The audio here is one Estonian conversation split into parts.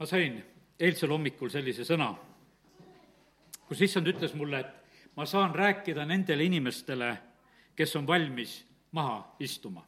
ma sain eilsel hommikul sellise sõna, kus issand ütles mulle, et ma saan rääkida nendele inimestele, kes on valmis maha istuma.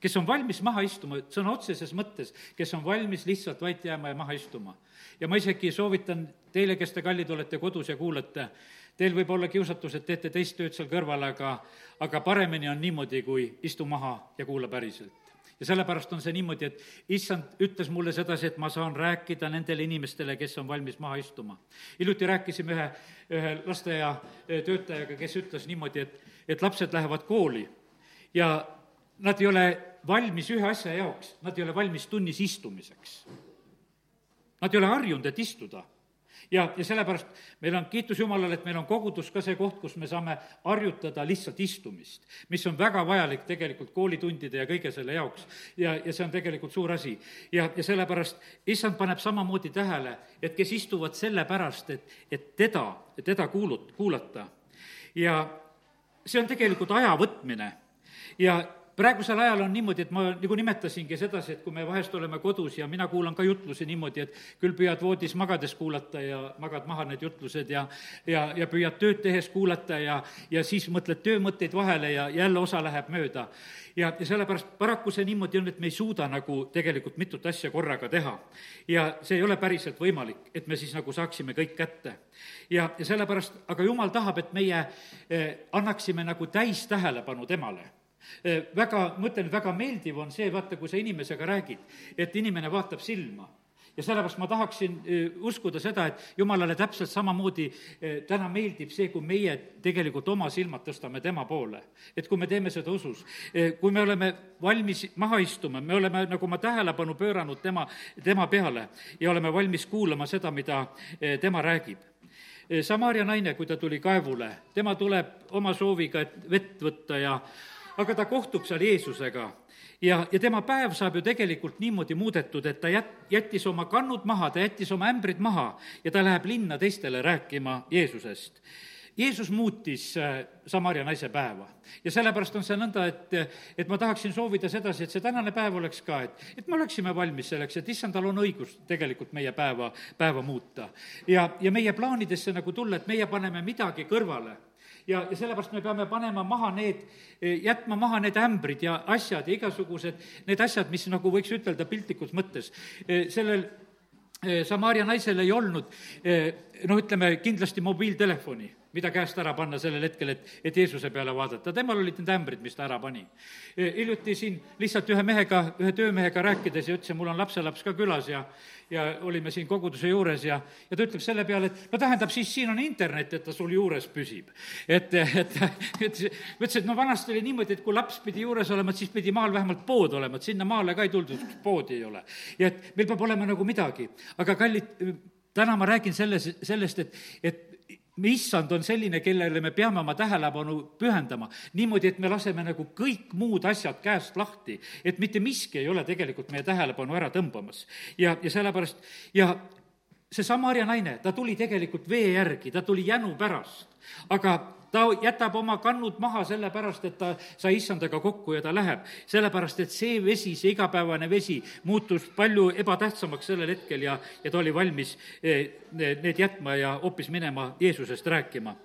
kes on valmis maha istuma, sõna otseses mõttes, kes on valmis lihtsalt vait jääma ja maha istuma. ja ma isegi soovitan teile, kes te kallid olete kodus ja kuulate, teil võib olla kiusatus, et teete teist tööd seal kõrval, aga, aga paremini on niimoodi, kui istu maha ja kuula päriselt ja sellepärast on see niimoodi, et issand ütles mulle sedasi, et ma saan rääkida nendele inimestele, kes on valmis maha istuma. hiljuti rääkisime ühe, ühe lasteaiatöötajaga, kes ütles niimoodi, et, et lapsed lähevad kooli ja nad ei ole valmis ühe asja jaoks, nad ei ole valmis tunnis istumiseks. Nad ei ole harjunud, et istuda ja, ja sellepärast meil on, kiitus Jumalale, et meil on kogudus ka see koht, kus me saame harjutada lihtsalt istumist, mis on väga vajalik tegelikult koolitundide ja kõige selle jaoks. ja, ja see on tegelikult suur asi. ja, ja sellepärast issand paneb samamoodi tähele, et kes istuvad sellepärast, et, et teda, teda kuulut-, kuulata. ja see on tegelikult aja võtmine ja praegusel ajal on niimoodi, et ma nagu nimetasingi sedasi, et kui me vahest oleme kodus ja mina kuulan ka jutlusi niimoodi, et küll püüad voodis magades kuulata ja magad maha need jutlused ja ja, ja püüad tööd tehes kuulata ja, ja siis mõtled töömõtteid vahele ja jälle osa läheb mööda. ja, ja sellepärast paraku see niimoodi on, et me ei suuda nagu tegelikult mitut asja korraga teha. ja see ei ole päriselt võimalik, et me siis nagu saaksime kõik kätte. ja, ja sellepärast, aga jumal tahab, et meie eh, annaksime nagu täistähelepanu temale väga, ma ütlen, väga meeldiv on see, vaata, kui sa inimesega räägid, et inimene vaatab silma ja sellepärast ma tahaksin uskuda seda, et jumalale täpselt samamoodi täna meeldib see, kui meie tegelikult oma silmad tõstame tema poole. et kui me teeme seda usus, kui me oleme valmis maha istuma, me oleme nagu oma tähelepanu pööranud tema, tema peale ja oleme valmis kuulama seda, mida tema räägib. Samaria naine, kui ta tuli kaevule, tema tuleb oma sooviga, et vett võtta ja aga ta kohtub seal Jeesusega ja, ja tema päev saab ju tegelikult niimoodi muudetud, et ta jät-, jättis oma kannud maha, ta jättis oma ämbrid maha ja ta läheb linna teistele rääkima Jeesusest. Jeesus muutis äh, Samaria naise päeva ja sellepärast on see nõnda, et, et ma tahaksin soovida sedasi, et see tänane päev oleks ka, et, et me oleksime valmis selleks, et issand, tal on õigus tegelikult meie päeva, päeva muuta. ja, ja meie plaanidesse nagu tulla, et meie paneme midagi kõrvale ja, ja sellepärast me peame panema maha need, jätma maha need ämbrid ja asjad ja igasugused need asjad, mis nagu võiks ütelda piltlikus mõttes. sellel eh, Samaria naisel ei olnud eh, noh, ütleme kindlasti mobiiltelefoni mida käest ära panna sellel hetkel, et, et Jeesuse peale vaadata, temal olid need ämbrid, mis ta ära pani. hiljuti siin lihtsalt ühe mehega, ühe töömehega rääkides ja ütlesin, mul on lapselaps ka külas ja ja olime siin koguduse juures ja, ja ta ütleb selle peale, et no tähendab, siis siin on internet, et ta sul juures püsib. et, et, et ma ütlesin, et no vanasti oli niimoodi, et kui laps pidi juures olema, et siis pidi maal vähemalt pood olema, et sinna maale ka ei tuldud, poodi ei ole. ja et meil peab olema nagu midagi, aga kallid, täna ma räägin selles, sellest, et, et issand on selline, kellele me peame oma tähelepanu pühendama. niimoodi, et me laseme nagu kõik muud asjad käest lahti, et mitte miski ei ole tegelikult meie tähelepanu ära tõmbamas. ja, ja sellepärast, ja see Samaria naine, ta tuli tegelikult vee järgi, ta tuli jänu pärast, aga ta jätab oma kannud maha sellepärast, et ta sai issandaga kokku ja ta läheb. sellepärast, et see vesi, see igapäevane vesi muutus palju ebatähtsamaks sellel hetkel ja, ja ta oli valmis eh, need jätma ja hoopis minema Jeesusest rääkima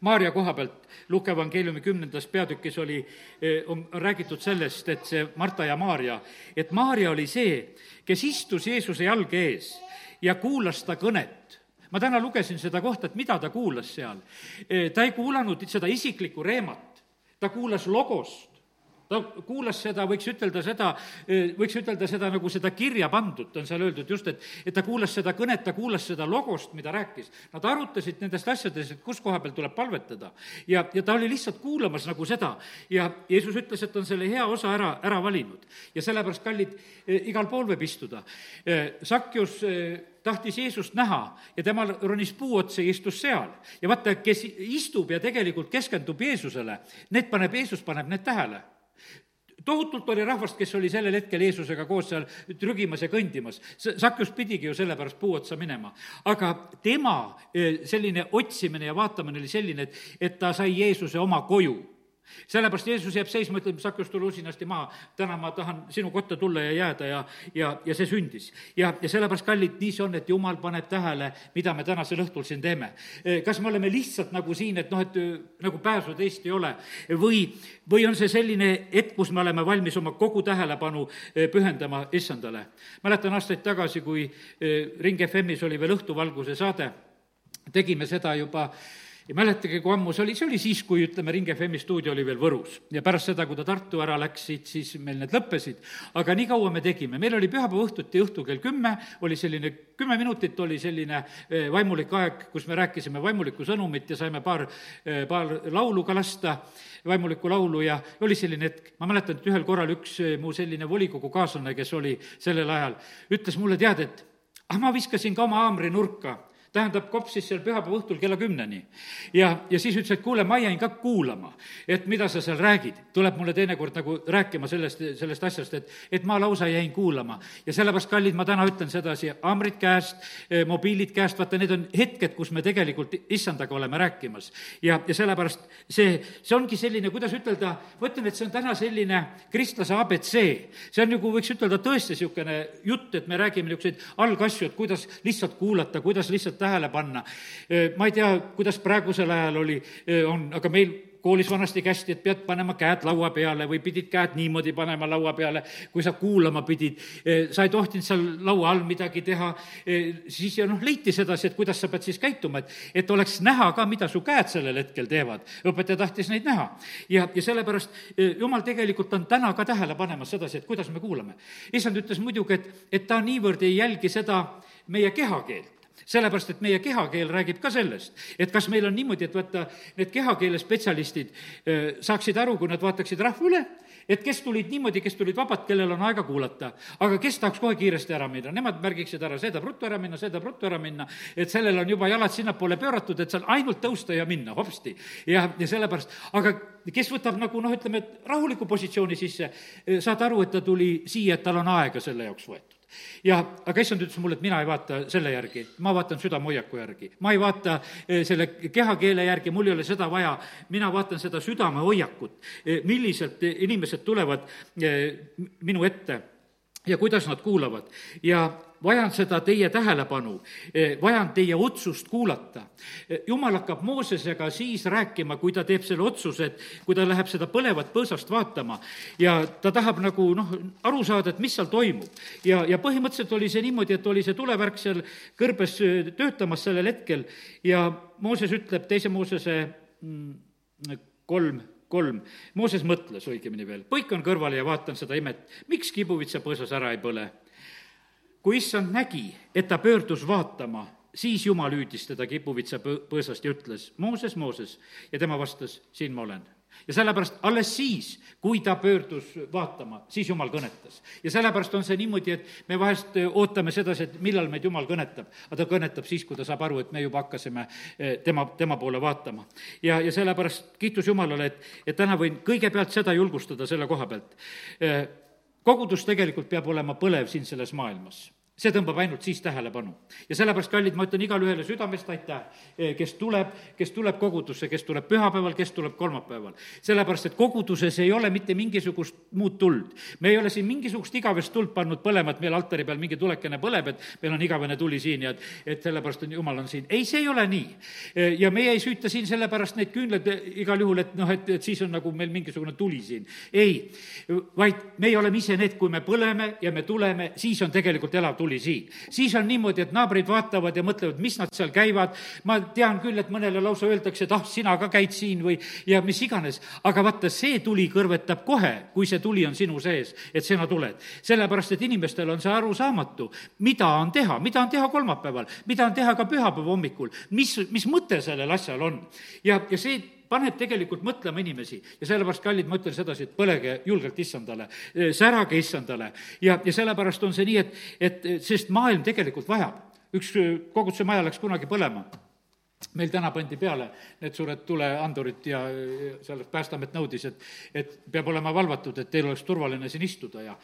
Maarja koha pealt Luke evangeeliumi kümnendas peatükis oli, eh, on räägitud sellest, et see Marta ja Maarja, et Maarja oli see, kes istus Jeesuse jalge ees ja kuulas ta kõnet ma täna lugesin seda kohta, et mida ta kuulas seal. E, ta ei kuulanud seda isiklikku reemat, ta kuulas logost, ta kuulas seda, võiks ütelda seda, e, võiks ütelda seda nagu seda kirja pandud, on seal öeldud just, et, et ta kuulas seda kõnet, ta kuulas seda logost, mida rääkis. Nad arutasid nendest asjadest, et kus koha peal tuleb palvetada. ja, ja ta oli lihtsalt kuulamas nagu seda ja Jeesus ütles, et on selle hea osa ära, ära valinud. ja sellepärast, kallid, e, igal pool võib istuda. Sakjus tahtis Jeesust näha ja temal ronis puu otsa ja istus seal. ja vaata, kes istub ja tegelikult keskendub Jeesusele, need paneb, Jeesus paneb need tähele tohutult oli rahvast, kes oli sellel hetkel Jeesusega koos seal trügimas ja kõndimas. Sakjus pidigi ju sellepärast puu otsa minema. aga tema eh, selline otsimine ja vaatamine oli selline, et, et ta sai Jeesuse oma koju sellepärast Jeesus jääb seisma, ütleb Sakjus, tule usinasti maha, täna ma tahan sinu kotta tulla ja jääda ja, ja, ja see sündis. ja, ja sellepärast, kallid, nii see on, et jumal paneb tähele, mida me tänasel õhtul siin teeme. kas me oleme lihtsalt nagu siin, et noh, et nagu pääsu teist ei ole või, või on see selline hetk, kus me oleme valmis oma kogu tähelepanu eh, pühendama issandale. mäletan aastaid tagasi, kui eh, Ring FM-is oli veel õhtuvalguse saade, tegime seda juba ei mäletagi, kui ammu see oli, see oli siis, kui ütleme, Ring FM-i stuudio oli veel Võrus. ja pärast seda, kui ta Tartu ära läks siit, siis meil need lõppesid. aga nii kaua me tegime, meil oli pühapäeva õhtuti õhtu kell kümme, oli selline, kümme minutit oli selline eh, vaimulik aeg, kus me rääkisime vaimulikku sõnumit ja saime paar, eh, paar laulu ka lasta, vaimulikku laulu ja oli selline hetk, ma mäletan, et ühel korral üks eh, mu selline volikogu kaaslane, kes oli sellel ajal, ütles mulle, tead, et ah, ma viskasin ka oma haamri nurka tähendab, kopsis seal pühapäeva õhtul kella kümneni. ja, ja siis ütles, et kuule, ma jäin ka kuulama, et mida sa seal räägid. tuleb mulle teinekord nagu rääkima sellest, sellest asjast, et, et ma lausa jäin kuulama. ja sellepärast, kallid, ma täna ütlen sedasi, haamrid käest, eh, mobiilid käest, vaata, need on hetked, kus me tegelikult issandaga oleme rääkimas. ja, ja sellepärast see, see ongi selline, kuidas ütelda, ma ütlen, et see on täna selline kristlase abc. see on nagu, võiks ütelda, tõesti niisugune jutt, et me räägime niisuguseid algasju, et kuidas lihtsalt kuulata, kuidas lihtsalt tähele panna. ma ei tea, kuidas praegusel ajal oli, on, aga meil koolis vanasti kästi, et pead panema käed laua peale või pidid käed niimoodi panema laua peale, kui sa kuulama pidid. sa ei tohtinud seal laua all midagi teha, siis ja noh, leiti sedasi, et kuidas sa pead siis käituma, et, et oleks näha ka, mida su käed sellel hetkel teevad. õpetaja tahtis neid näha. ja, ja sellepärast jumal tegelikult on täna ka tähele panemas sedasi, et kuidas me kuulame. issand ütles muidugi, et, et ta niivõrd ei jälgi seda meie kehakeelt sellepärast, et meie kehakeel räägib ka sellest, et kas meil on niimoodi, et vaata, need kehakeele spetsialistid saaksid aru, kui nad vaataksid rahva üle, et kes tulid niimoodi, kes tulid vabad, kellel on aega kuulata, aga kes tahaks kohe kiiresti ära minna, nemad märgiksid ära, tahab ruttu ära minna, tahab ruttu ära minna, et sellel on juba jalad sinnapoole pööratud, et seal ainult tõusta ja minna hopsti. ja, ja sellepärast, aga kes võtab nagu noh, ütleme, et rahuliku positsiooni sisse, saad aru, et ta tuli siia, et tal on aega selle jaoks võetud ja, aga issand ütles mulle, et mina ei vaata selle järgi, ma vaatan südamehoiaku järgi. ma ei vaata eh, selle kehakeele järgi, mul ei ole seda vaja, mina vaatan seda südamehoiakut, eh, milliselt inimesed tulevad eh, minu ette ja kuidas nad kuulavad. ja vajan seda teie tähelepanu, eh, vajan teie otsust kuulata. Eh, jumal hakkab Moosesega siis rääkima, kui ta teeb selle otsuse, et kui ta läheb seda põlevat põõsast vaatama ja ta tahab nagu noh, aru saada, et mis seal toimub. ja, ja põhimõtteliselt oli see niimoodi, et oli see tulevärk seal kõrbes eh, töötamas sellel hetkel ja Mooses ütleb teise Moosese mm, kolm kolm. Mooses mõtles õigemini veel, põikan kõrvale ja vaatan seda imet, miks kibuvitsa põõsas ära ei põle kui issand nägi, et ta pöördus vaatama, siis Jumal hüüdis teda kipuvitsa põõsast ja ütles, Mooses, Mooses, ja tema vastas, siin ma olen ja sellepärast alles siis, kui ta pöördus vaatama, siis Jumal kõnetas. ja sellepärast on see niimoodi, et me vahest ootame sedasi, et millal meid Jumal kõnetab, aga ta kõnetab siis, kui ta saab aru, et me juba hakkasime eh, tema, tema poole vaatama. ja, ja sellepärast kiitus Jumalale, et, et täna võin kõigepealt seda julgustada selle koha pealt. Eh, kogudus tegelikult peab olema põlev siin selles maailmas see tõmbab ainult siis tähelepanu. ja sellepärast, kallid, ma ütlen igale ühele südamest aitäh, eh, kes tuleb, kes tuleb kogudusse, kes tuleb pühapäeval, kes tuleb kolmapäeval. sellepärast, et koguduses ei ole mitte mingisugust muud tuld. me ei ole siin mingisugust igavest tuld pannud põlema, et meil altari peal mingi tulekene põleb, et meil on igavene tuli siin ja et, et sellepärast on Jumal on siin. ei, see ei ole nii. Eh, ja meie ei süüta siin sellepärast neid küünlaid eh, igal juhul, et noh, et, et siis on nagu meil mingisugune tuli siin. ei, vaid meie oleme ise need, kui me põleme ja me tuleme, siis on tegelikult elav tuli tuli siin. siis on niimoodi, et naabrid vaatavad ja mõtlevad, mis nad seal käivad, ma tean küll, et mõnele lausa öeldakse, et ah, sina ka käid siin või ja mis iganes, aga vaata, see tuli kõrvetab kohe, kui see tuli on sinu sees, et sina tuled. sellepärast, et inimestel on see arusaamatu, mida on teha, mida on teha kolmapäeval, mida on teha ka pühapäeva hommikul, mis, mis mõte sellel asjal on. ja, ja see paneb tegelikult mõtlema inimesi. Ja sellepärast, kallid, ma ütlen sedasi, et põlege julgelt issandale, särage issandale. Ja, ja sellepärast on see nii, et, et sest maailm tegelikult vajab. üks koguduse maja läks kunagi põlema. Meil täna pandi peale need suured tuleandurid ja seal Päästeamet nõudis, et, et peab olema valvatud, et teil oleks turvaline siin istuda ja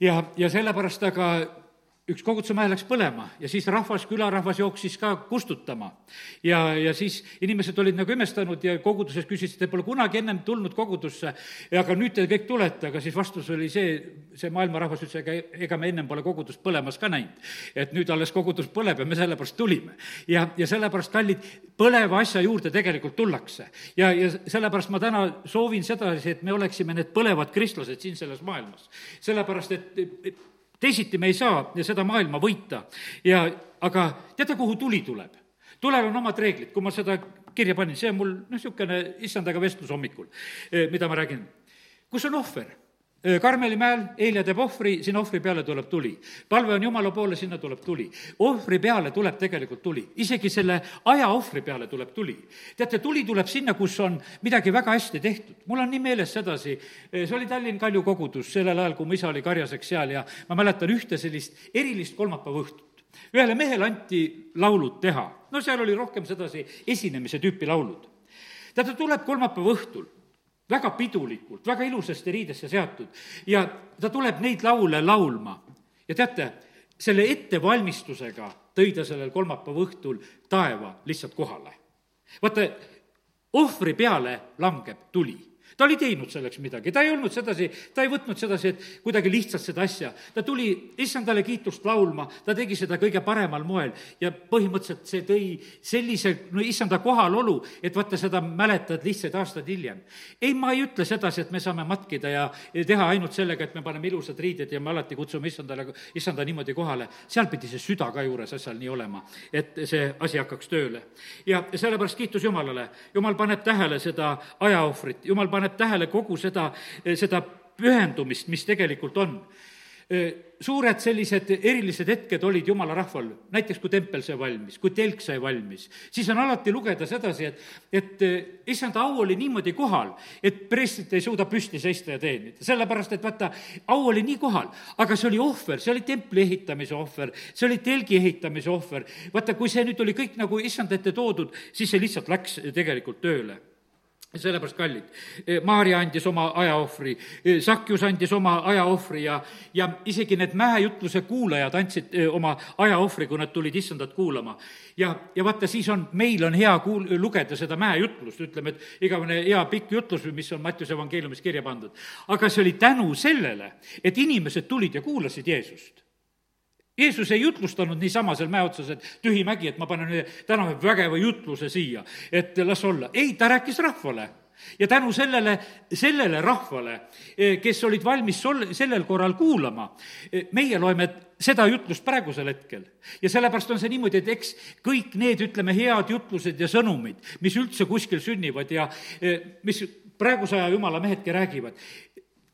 ja, ja sellepärast aga üks koguduse maja läks põlema ja siis rahvas, külarahvas jooksis ka kustutama. ja, ja siis inimesed olid nagu imestanud ja koguduses küsisid, te pole kunagi ennem tulnud kogudusse, aga nüüd te kõik tulete, aga siis vastus oli see, see maailmarahvas ütles, ega, ega me ennem pole kogudust põlemas ka näinud. et nüüd alles kogudus põleb ja me sellepärast tulime. ja, ja sellepärast, kallid, põleva asja juurde tegelikult tullakse. ja, ja sellepärast ma täna soovin sedasi, et me oleksime need põlevad kristlased siin selles maailmas. sellepärast, et teisiti me ei saa seda maailma võita ja, aga teate, kuhu tuli tuleb? tulel on omad reeglid, kui ma seda kirja panin, see on mul noh, niisugune issandaga vestlus hommikul, eh, mida ma räägin. kus on ohver? Karmeli mäel Eelia teeb ohvri, sinna ohvri peale tuleb tuli. palve on Jumala poole, sinna tuleb tuli. ohvri peale tuleb tegelikult tuli, isegi selle aja ohvri peale tuleb tuli. teate, tuli tuleb sinna, kus on midagi väga hästi tehtud. mul on nii meeles sedasi, see oli Tallinn Kalju kogudus sellel ajal, kui mu isa oli karjaseks seal ja ma mäletan ühte sellist erilist kolmapäeva õhtut. ühele mehele anti laulud teha, no seal oli rohkem sedasi esinemise tüüpi laulud. teate, tuleb kolmapäeva õhtul väga pidulikult, väga ilusasti riidesse seatud ja ta tuleb neid laule laulma. ja teate, selle ettevalmistusega tõi ta sellel kolmapäeva õhtul taeva lihtsalt kohale. vaata, ohvri peale langeb tuli ta oli teinud selleks midagi, ta ei olnud sedasi, ta ei võtnud sedasi, et kuidagi lihtsalt seda asja. ta tuli issandale kiitust laulma, ta tegi seda kõige paremal moel ja põhimõtteliselt see tõi sellise, no issanda kohalolu, et vaata, seda mäletad lihtsaid aastaid hiljem. ei, ma ei ütle sedasi, et me saame matkida ja teha ainult sellega, et me paneme ilusad riided ja me alati kutsume issandale, issanda niimoodi kohale. seal pidi see süda ka juures asjal nii olema, et see asi hakkaks tööle. ja sellepärast kiitus Jumalale, Jumal paneb tähele seda ajaohvrit, Jumal paneb paneb tähele kogu seda, seda pühendumist, mis tegelikult on. Suured sellised erilised hetked olid jumala rahval, näiteks kui tempel sai valmis, kui telk sai valmis, siis on alati lugeda sedasi, et, et issanda au oli niimoodi kohal, et preestrid ei suuda püsti seista ja teenida, sellepärast et vaata, au oli nii kohal, aga see oli ohver, see oli templi ehitamise ohver, see oli telgi ehitamise ohver, vaata, kui see nüüd oli kõik nagu issand ette toodud, siis see lihtsalt läks tegelikult tööle sellepärast kallid. Eh, Maarja andis oma ajaohvri, eh, Sakjus andis oma ajaohvri ja, ja isegi need mäejutluse kuulajad andsid eh, oma ajaohvri, kui nad tulid issandat kuulama. ja, ja vaata, siis on, meil on hea kuul-, lugeda seda mäejutlust, ütleme, et igavene hea pikk jutlus, mis on Mattiuse evangeeliumis kirja pandud. aga see oli tänu sellele, et inimesed tulid ja kuulasid Jeesust Jeesus ei jutlustanud niisama seal mäe otsas, et tühi mägi, et ma panen ühe tänava vägeva jutluse siia, et las olla. ei, ta rääkis rahvale ja tänu sellele, sellele rahvale, e, kes olid valmis sol-, sellel korral kuulama, e, meie loeme seda jutlust praegusel hetkel. ja sellepärast on see niimoodi, et eks kõik need, ütleme, head jutlused ja sõnumid, mis üldse kuskil sünnivad ja e, mis praeguse aja jumala mehedki räägivad,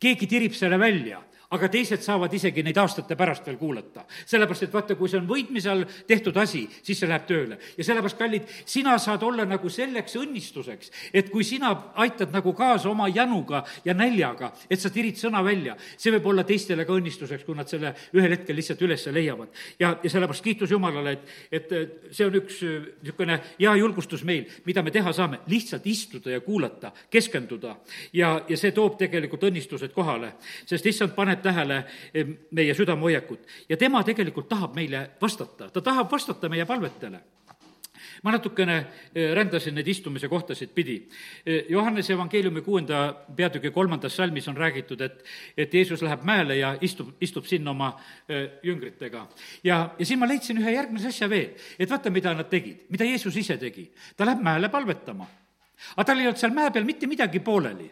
keegi tirib selle välja aga teised saavad isegi neid aastate pärast veel kuulata. sellepärast, et vaata, kui see on võitmise all tehtud asi, siis see läheb tööle. ja sellepärast, kallid, sina saad olla nagu selleks õnnistuseks, et kui sina aitad nagu kaasa oma januga ja näljaga, et sa tirid sõna välja, see võib olla teistele ka õnnistuseks, kui nad selle ühel hetkel lihtsalt üles leiavad. ja, ja sellepärast kiitus Jumalale, et, et see on üks äh, niisugune hea julgustus meil, mida me teha saame, lihtsalt istuda ja kuulata, keskenduda ja, ja see toob tegelikult õnnistused kohale, sest issand paneb paneb tähele eh, meie südamehoiakut ja tema tegelikult tahab meile vastata, ta tahab vastata meie palvetele ma natukene eh, rändasin neid istumise kohtasid pidi. Eh, Johannese evangeeliumi kuuenda peatüki kolmandas salmis on räägitud, et, et Jeesus läheb mäele ja istub, istub sinna oma jüngritega. ja, ja siin ma leidsin ühe järgmise asja veel, et vaata, mida nad tegid, mida Jeesus ise tegi. ta läheb mäele palvetama. aga tal ei olnud seal mäe peal mitte midagi pooleli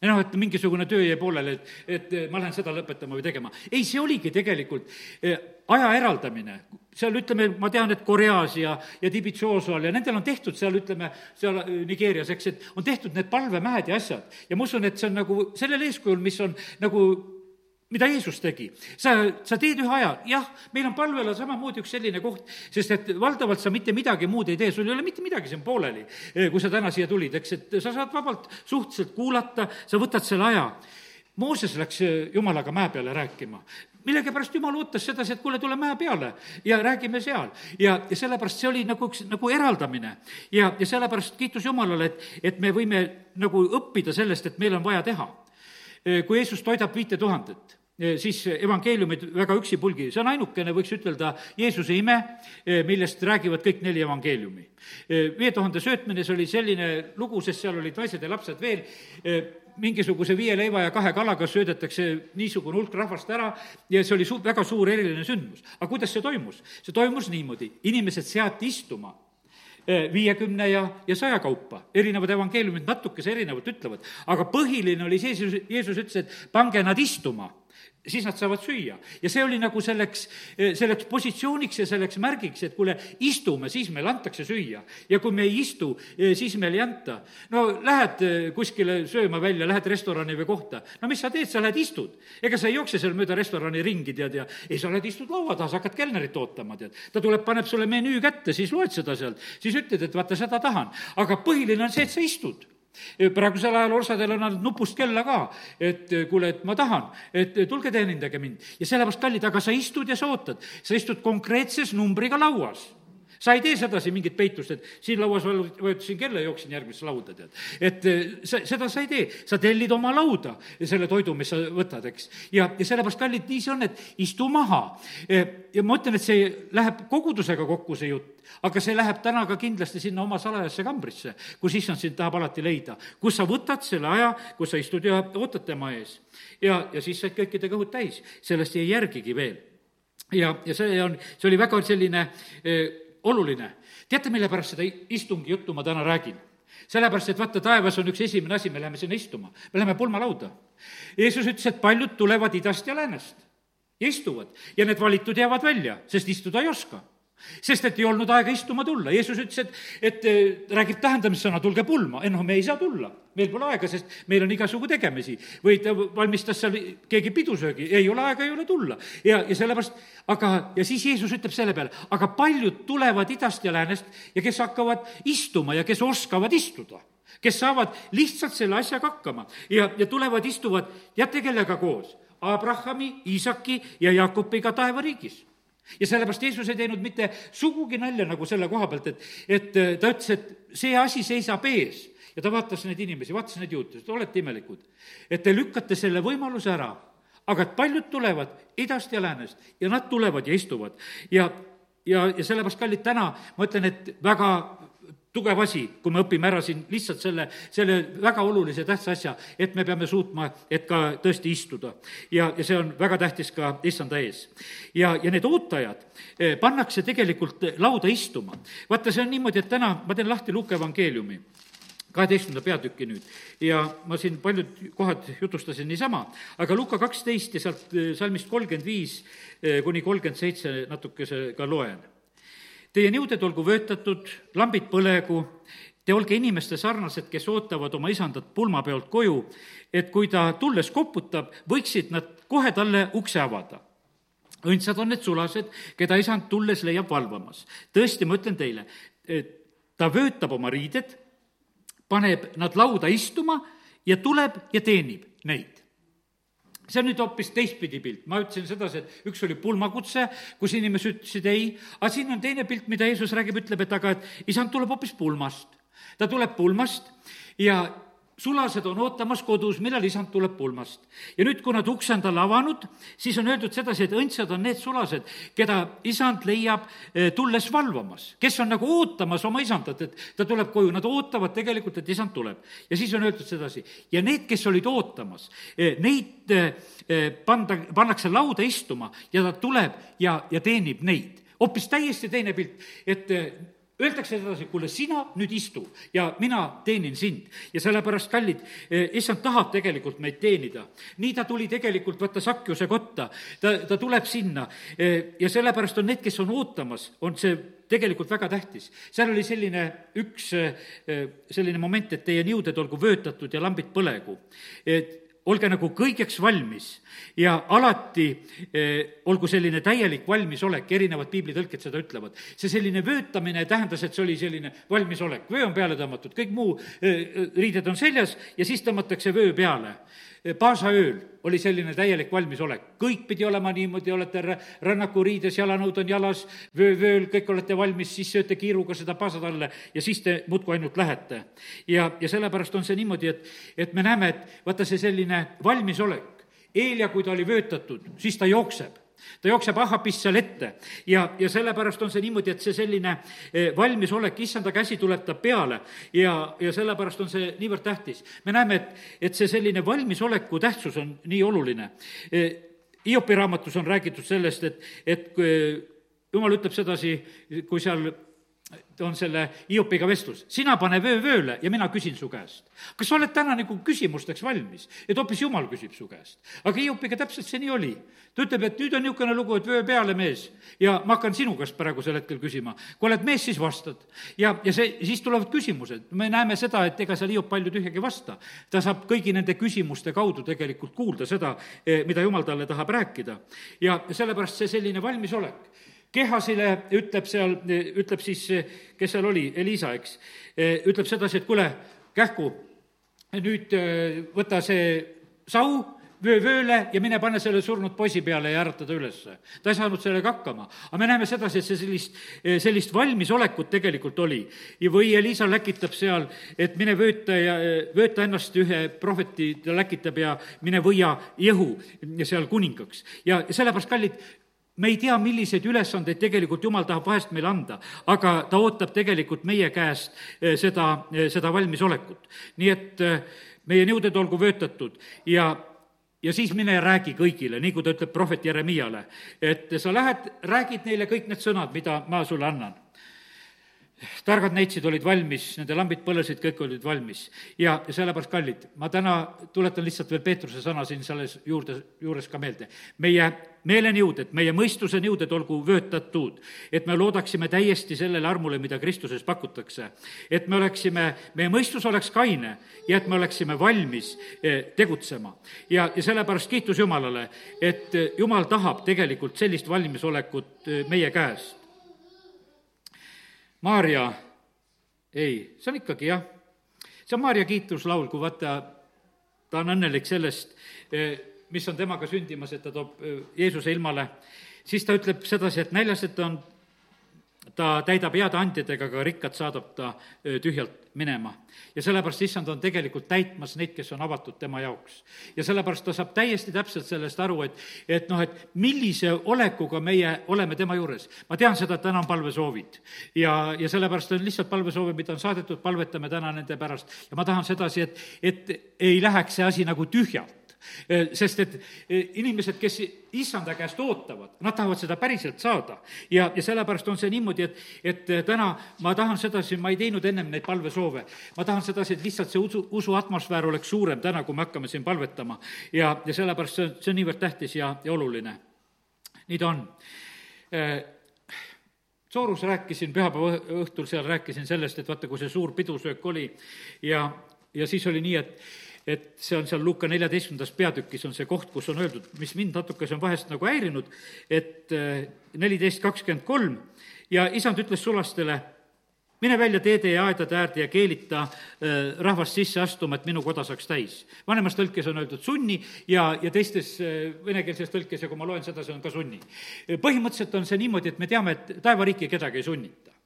ja noh, et mingisugune töö jäi pooleli, et, et ma lähen seda lõpetama või tegema. ei, see oligi tegelikult eh, aja eraldamine. seal ütleme, ma tean, et Koreas ja, ja Tibitsoosol ja nendel on tehtud seal, ütleme, seal eh, Nigeerias, eks, et on tehtud need palvemäed ja asjad. ja ma usun, et see on nagu sellel eeskujul, mis on nagu mida Jeesus tegi. sa, sa teed ühe aja, jah, meil on palvel samamoodi üks selline koht, sest et valdavalt sa mitte midagi muud ei tee, sul ei ole mitte midagi siin pooleli, eh, kui sa täna siia tulid, eks, et sa saad vabalt suhteliselt kuulata, sa võtad selle aja. Mooses läks eh, Jumalaga mäe peale rääkima millegipärast jumal ootas sedasi, et kuule, tule mäe peale ja räägime seal. ja, ja sellepärast see oli nagu üks, nagu eraldamine. ja, ja sellepärast kiitus Jumalale, et, et me võime nagu õppida sellest, et meil on vaja teha. Eh, kui Jeesus toidab viite tuhandet siis evangeeliumid väga üksipulgi, see on ainukene, võiks ütelda, Jeesuse ime, millest räägivad kõik neli evangeeliumi. viie tuhande söötmine, see oli selline lugu, sest seal olid naised ja lapsed veel, mingisuguse viie leiva ja kahe kalaga söödetakse niisugune hulk rahvast ära ja see oli su-, väga suur eriline sündmus. aga kuidas see toimus? see toimus niimoodi, inimesed seati istuma viiekümne ja, ja saja kaupa. erinevad evangeeliumid natukese erinevalt ütlevad, aga põhiline oli see, Jeesus ütles, et pange nad istuma siis nad saavad süüa. ja see oli nagu selleks, selleks positsiooniks ja selleks märgiks, et kuule, istume, siis meile antakse süüa. ja kui me ei istu, siis meile ei anta. no lähed kuskile sööma välja, lähed restorani või kohta, no mis sa teed, sa lähed istud. ega sa ei jookse seal mööda restorani ringi, tead, ja ei, sa lähed, istud laua taha, sa hakkad kelnerit ootama, tead. ta tuleb, paneb sulle menüü kätte, siis loed seda sealt, siis ütled, et vaata, seda tahan. aga põhiline on see, et sa istud praegusel ajal osadel on ainult nupust kella ka, et kuule, et ma tahan, et tulge teenindage mind. ja sellepärast, kallid, aga sa istud ja sa ootad, sa istud konkreetses numbriga lauas sa ei tee sedasi mingit peitust, et siin lauas vajutasin kella ja jooksin järgmisse lauda, tead. et sa, seda sa ei tee, sa tellid oma lauda selle toidu, mis sa võtad, eks. ja, ja sellepärast, kallid, nii see on, et istu maha. ja ma ütlen, et see läheb kogudusega kokku, see jutt aga see läheb täna ka kindlasti sinna oma salajasse kambrisse, kus issand sind tahab alati leida, kus sa võtad selle aja, kus sa istud ja ootad tema ees. ja, ja siis said kõikide kõhud täis, sellest jäi järgigi veel. ja, ja see on, see oli väga selline eh, oluline. teate, mille pärast seda istungi juttu ma täna räägin? sellepärast, et vaata, taevas on üks esimene asi, me läheme sinna istuma, me läheme pulmalauda. Jeesus ütles, et paljud tulevad idast ja läänest ja istuvad ja need valitud jäävad välja, sest istuda ei oska sest et ei olnud aega istuma tulla, Jeesus ütles, et, et äh, räägib tähendamissõna, tulge pulma, ei noh, me ei saa tulla, meil pole aega, sest meil on igasugu tegemisi. või ta valmistas seal keegi pidusöögi, ei ole aega, ei ole tulla. ja, ja sellepärast, aga, ja siis Jeesus ütleb selle peale, aga paljud tulevad idast ja läänest ja kes hakkavad istuma ja kes oskavad istuda. Kes saavad lihtsalt selle asjaga hakkama. Ja, ja tulevad, istuvad, teate kellega koos? Abrahami, Iisaki ja Jakobiga taevariigis ja sellepärast Jeesus ei teinud mitte sugugi nalja nagu selle koha pealt, et, et äh, ta ütles, et see asi seisab ees. ja ta vaatas neid inimesi, vaatas neid juute, et olete imelikud, et te lükkate selle võimaluse ära, aga et paljud tulevad idast ja läänest ja nad tulevad ja istuvad. Ja ja, ja sellepärast, kallid, täna ma ütlen, et väga tugev asi, kui me õpime ära siin lihtsalt selle, selle väga olulise tähtsa asja, et me peame suutma, et ka tõesti istuda. ja, ja see on väga tähtis ka issanda ees. ja, ja need ootajad eh, pannakse tegelikult lauda istuma. vaata, see on niimoodi, et täna ma teen lahti Luuke evangeeliumi kaheteistkümnenda peatüki nüüd ja ma siin paljud kohad jutustasin niisama, aga Luka kaksteist ja sealt eh, salmist kolmkümmend viis eh, kuni kolmkümmend seitse natukese ka loen Teie niuded olgu vöötatud, lambid põlegu, te olge inimeste sarnased, kes ootavad oma isandat pulmapeolt koju, et kui ta tulles koputab, võiksid nad kohe talle ukse avada. õndsad on need sulased, keda isand tulles leiab valvamas. tõesti, ma ütlen teile, ta vöötab oma riided, paneb nad lauda istuma ja tuleb ja teenib neid see on nüüd hoopis teistpidi pilt, ma ütlesin sedasi, et üks oli pulmakutse, kus inimesed ütlesid ei, aga siin on teine pilt, mida Jeesus räägib, ütleb, et aga et isand tuleb hoopis pulmast. ta tuleb pulmast ja sulased on ootamas kodus, millal isand tuleb pulmast. ja nüüd, kui nad ukse on talle avanud, siis on öeldud sedasi, et õndsad on need sulased, keda isand leiab eh, tulles valvamas, kes on nagu ootamas oma isandat, et ta tuleb koju, nad ootavad tegelikult, et isand tuleb. ja siis on öeldud sedasi, ja need, kes olid ootamas, eh, neid eh, panda, pannakse lauda istuma ja ta tuleb ja, ja teenib neid. hoopis täiesti teine pilt, et Öeldakse edasi, kuule, sina nüüd istu ja mina teenin sind. ja sellepärast, kallid, eh, issand tahab tegelikult meid teenida. nii ta tuli tegelikult, vaata, Sakjuse kotta, ta, ta tuleb sinna eh, ja sellepärast on need, kes on ootamas, on see tegelikult väga tähtis. seal oli selline üks eh, selline moment, et teie niuded olgu vöötatud ja lambid põlegu. et olge nagu kõigeks valmis. Ja alati eh, olgu selline täielik valmisolek, erinevad piiblitõlked seda ütlevad. see selline vöötamine tähendas, et see oli selline valmisolek, vöö on peale tõmmatud, kõik muu eh, riided on seljas ja siis tõmmatakse vöö peale Paasaööl oli selline täielik valmisolek, kõik pidi olema niimoodi, olete rännakuriides, jalanõud on jalas, vöö vööl, kõik olete valmis, siis sööte kiiruga seda paasatalle ja siis te muudkui ainult lähete. ja, ja sellepärast on see niimoodi, et, et me näeme, et vaata, see selline valmisolek Eelia, kui ta oli vöötatud, siis ta jookseb ta jookseb ahapist seal ette ja, ja sellepärast on see niimoodi, et see selline eh, valmisolek, issanda käsi tuleb ta peale ja, ja sellepärast on see niivõrd tähtis. me näeme, et, et see selline valmisoleku tähtsus on nii oluline. Eh, Hiopi raamatus on räägitud sellest, et, et eh, jumal ütleb sedasi, kui seal on selle Hiopiga vestlus, sina pane vöö vööle ja mina küsin su käest. kas sa oled täna nagu küsimusteks valmis, et hoopis Jumal küsib su käest? aga Hiopiga täpselt see nii oli. ta ütleb, et nüüd on niisugune lugu, et vöö peale, mees, ja ma hakkan sinu käest praegusel hetkel küsima. kui oled mees, siis vastad. ja, ja see, siis tulevad küsimused. me näeme seda, et ega seal Hiop palju tühjagi ei vasta. ta saab kõigi nende küsimuste kaudu tegelikult kuulda seda, eh, mida Jumal talle tahab rääkida. ja sellepärast see selline valmisolek Kehasile ütleb seal, ütleb siis, kes seal oli, Elisa, eks, ütleb sedasi, et kuule, kähku, nüüd äh, võta see sau, vöö vööle ja mine pane selle surnud poisi peale ja ärata ta ülesse. ta ei saanud sellega hakkama. aga me näeme sedasi, et see sellist, sellist valmisolekut tegelikult oli. või Elisa läkitab seal, et mine vööta ja, vööta ennast ühe prohveti, ta läkitab ja mine võia Jehu seal kuningaks. ja sellepärast, kallid, me ei tea, milliseid ülesandeid tegelikult Jumal tahab vahest meile anda, aga ta ootab tegelikult meie käest eh, seda, eh, seda valmisolekut. nii et eh, meie nõuded olgu vöötatud ja ja siis mine ja räägi kõigile, nii kui ta ütleb prohvet Jeremiale, et sa lähed, räägid neile kõik need sõnad, mida ma sulle annan targad neitsid olid valmis, nende lambid põlesid, kõik olid valmis. ja, ja sellepärast, kallid, ma täna tuletan lihtsalt veel Peetruse sõna siin selles juurde, juures ka meelde. meie meeleniuded, meie mõistuse niuded olgu vöötatud, et me loodaksime täiesti sellele armule, mida Kristuses pakutakse. et me oleksime, meie mõistus oleks kaine ja et me oleksime valmis eh, tegutsema. ja, ja sellepärast kiitus Jumalale, et Jumal tahab tegelikult sellist valmisolekut eh, meie käest Maarja, ei, see on ikkagi jah, see on Maarja kiituslaul, kui vaata, ta on õnnelik sellest, eh, mis on temaga sündimas, et ta toob eh, Jeesuse ilmale, siis ta ütleb sedasi, et näljased on ta täidab heade andjadega, aga rikkad saadab ta tühjalt minema. ja sellepärast issand on tegelikult täitmas neid, kes on avatud tema jaoks. ja sellepärast ta saab täiesti täpselt sellest aru, et, et noh, et millise olekuga meie oleme tema juures. ma tean seda, et täna on palvesoovid ja, ja sellepärast on lihtsalt palvesoovid, mida on saadetud, palvetame täna nende pärast ja ma tahan sedasi, et, et ei läheks see asi nagu tühjalt sest et eh, inimesed, kes issanda käest ootavad, nad tahavad seda päriselt saada. ja, ja sellepärast on see niimoodi, et, et eh, täna ma tahan sedasi, ma ei teinud ennem neid palvesoove, ma tahan sedasi, et lihtsalt see usu, usu atmosfäär oleks suurem täna, kui me hakkame siin palvetama. ja, ja sellepärast see on, see on niivõrd tähtis ja, ja oluline. nii ta on Soorus rääkisin, pühapäeva õhtul seal rääkisin sellest, et vaata, kui see suur pidusöök oli ja, ja siis oli nii, et et see on seal Luuka neljateistkümnendas peatükis on see koht, kus on öeldud, mis mind natukese on vahest nagu häirinud, et äh, neliteist kakskümmend kolm ja isand ütles sulastele, mine välja teede ja aedade äärde ja keelita äh, rahvast sisse astuma, et minu koda saaks täis. vanemas tõlkes on öeldud sunni ja, ja teistes äh, venekeelses tõlkes ja kui ma loen seda, see on ka sunni. põhimõtteliselt on see niimoodi, et me teame, et taevariiki kedagi ei sunnita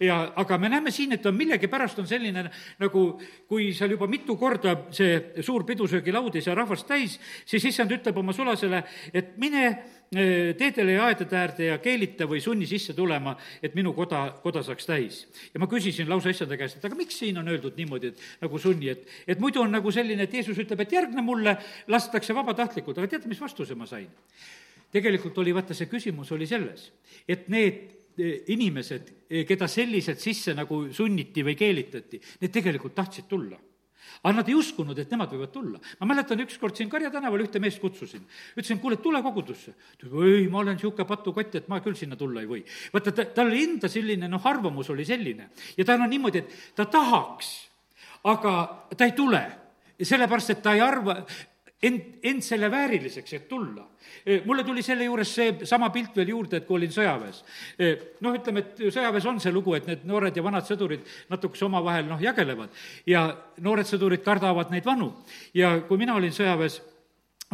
ja aga me näeme siin, et on millegipärast on selline nagu, kui seal juba mitu korda see suur pidusöögilaud ei saa rahvast täis, siis issand ütleb oma sulasele, et mine eh, teedele ja aedade äärde ja keelita või sunni sisse tulema, et minu koda, koda saaks täis. ja ma küsisin lausa issanda käest, et aga miks siin on öeldud niimoodi, et nagu sunni, et, et muidu on nagu selline, et Jeesus ütleb, et järgne mulle, lastakse vabatahtlikult, aga teate, mis vastuse ma sain? tegelikult oli, vaata, see küsimus oli selles, et need inimesed, eh, keda selliselt sisse nagu sunniti või keelitati, need tegelikult tahtsid tulla aga nad ei uskunud, et nemad võivad tulla. ma mäletan, ükskord siin Karja tänaval ühte meest kutsusin. ütlesin, kuule, tule kogudusse. ta ütles, ei, ma olen niisugune patukott, et ma küll sinna tulla ei või. vaata, ta, tal enda selline noh, arvamus oli selline. ja tal on niimoodi, et ta tahaks, aga ta ei tule. sellepärast, et ta ei arva, end, end selle vääriliseks, et tulla mulle tuli selle juures seesama pilt veel juurde, et kui olin sõjaväes. noh, ütleme, et sõjaväes on see lugu, et need noored ja vanad sõdurid natukese omavahel noh, jagelevad ja noored sõdurid kardavad neid vanu. ja kui mina olin sõjaväes,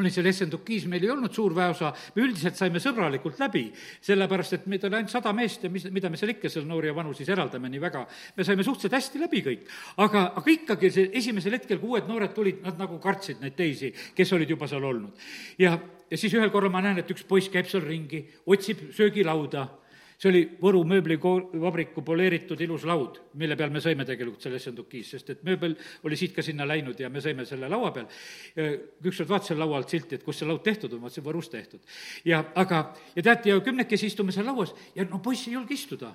olin seal Essendukis, meil ei olnud suur väeosa, me üldiselt saime sõbralikult läbi, sellepärast et meid oli ainult sada meest ja mis, mida me seal ikka seal noori ja vanu siis eraldame nii väga. me saime suhteliselt hästi läbi kõik, aga, aga ikkagi see esimesel hetkel, kui uued noored tulid, nad nagu kartsid neid teisi, kes olid juba seal olnud. ja, ja siis ühel korral ma näen, et üks poiss käib seal ringi, otsib söögilauda see oli Võru mööblivabriku poleeritud ilus laud, mille peal me sõime tegelikult selle Essendukis, sest et mööbel oli siit ka sinna läinud ja me sõime selle laua peal. ükskord vaatasin laua alt silti, et kus see laud tehtud on, vaatasin Võrus tehtud. ja aga, ja teate, ja kümnekesi istume seal lauas ja no poiss ei julge istuda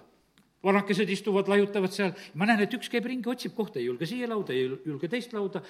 vanakesed istuvad, laiutavad seal, ma näen, et üks käib ringi, otsib kohta, ei julge siia lauda, ei julge teist lauda.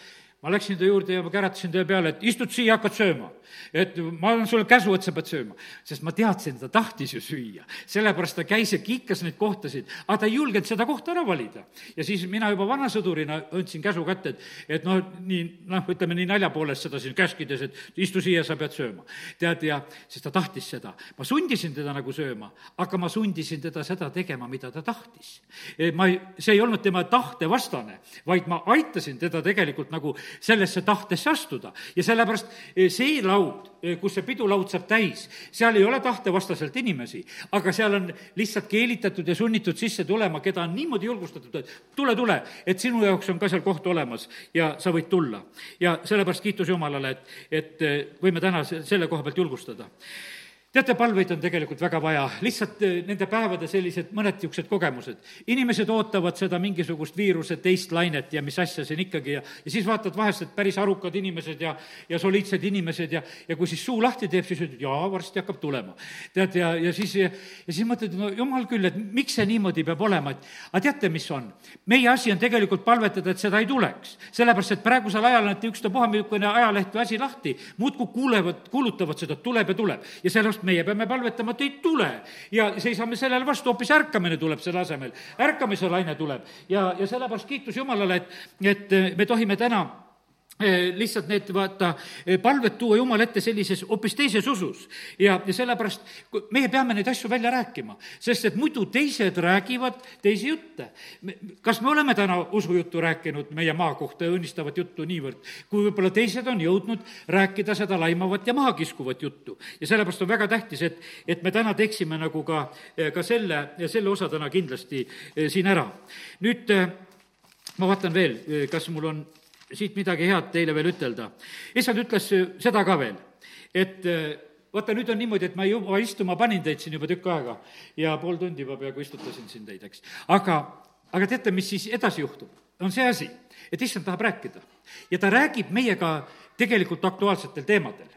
Ma läksin ta juurde ja ma käratasin ta peale, et istud siia, hakkad sööma. et ma annan sulle käsu, et sa pead sööma. sest ma teadsin, ta tahtis ju süüa. sellepärast ta käis ja kiikas neid kohtasid, aga ta ei julgenud seda kohta ära valida. ja siis mina juba vanasõdurina andsin käsu kätte, et, et noh, nii, noh, ütleme nii nalja poolest seda siin käskides, et istu siia, sa pead sööma. tead, ja siis ta tahtis seda. ma sundisin teda nagu sööma, aga ma sundisin teda seda tegema, mida ta tahtis. ma ei, see ei olnud tema tahte vastane, vaid ma aitasin teda tegelikult nagu sellesse tahtesse astuda. ja sellepärast eh, see laud, eh, kus see pidulaud saab täis, seal ei ole tahtevastaselt inimesi, aga seal on lihtsalt keelitatud ja sunnitud sisse tulema, keda on niimoodi julgustatud, et tule, tule, et sinu jaoks on ka seal koht olemas ja sa võid tulla. ja sellepärast kiitus Jumalale, et, et eh, võime täna selle koha pealt julgustada teate, palveid on tegelikult väga vaja, lihtsalt eh, nende päevade sellised mõned niisugused kogemused. inimesed ootavad seda mingisugust viiruse teist lainet ja mis asja siin ikkagi ja, ja siis vaatad vahest, et päris arukad inimesed ja, ja soliidsed inimesed ja, ja kui siis suu lahti teeb, siis ütled, jaa, varsti hakkab tulema. tead, ja, ja siis, ja siis mõtled, no jumal küll, et miks see niimoodi peab olema, et aga teate, mis on? meie asi on tegelikult palvetada, et seda ei tuleks. sellepärast, et praegusel ajal on ükstapuha niisugune ajaleht või asi lahti, muudkui kuulevad, kuulutavad seda, tuleb ja tuleb. ja sellepärast meie peame palvetama, et ei tule. ja seisame sellele vastu, hoopis ärkamine tuleb selle asemel. ärkamise laine tuleb ja, ja sellepärast kiitus Jumalale, et, et me tohime täna lihtsalt need, vaata, eh, palved tuua Jumala ette sellises hoopis teises usus. ja, ja sellepärast meie peame neid asju välja rääkima, sest et muidu teised räägivad teisi jutte. kas me oleme täna usujuttu rääkinud meie maa kohta ja õnnistavat juttu niivõrd, kui võib-olla teised on jõudnud rääkida seda laimavat ja mahakiskuvat juttu. ja sellepärast on väga tähtis, et, et me täna teeksime nagu ka, eh, ka selle, selle osa täna kindlasti siin ära. nüüd ma vaatan veel, kas mul on siit midagi head teile veel ütelda. issand ütles seda ka veel, et äh, vaata, nüüd on niimoodi, et ma juba istuma panin teid siin juba tükk aega ja pool tundi juba peaaegu istutasin siin teid, eks. aga, aga teate, mis siis edasi juhtub? on see asi, et issand tahab rääkida ja ta räägib meiega tegelikult aktuaalsetel teemadel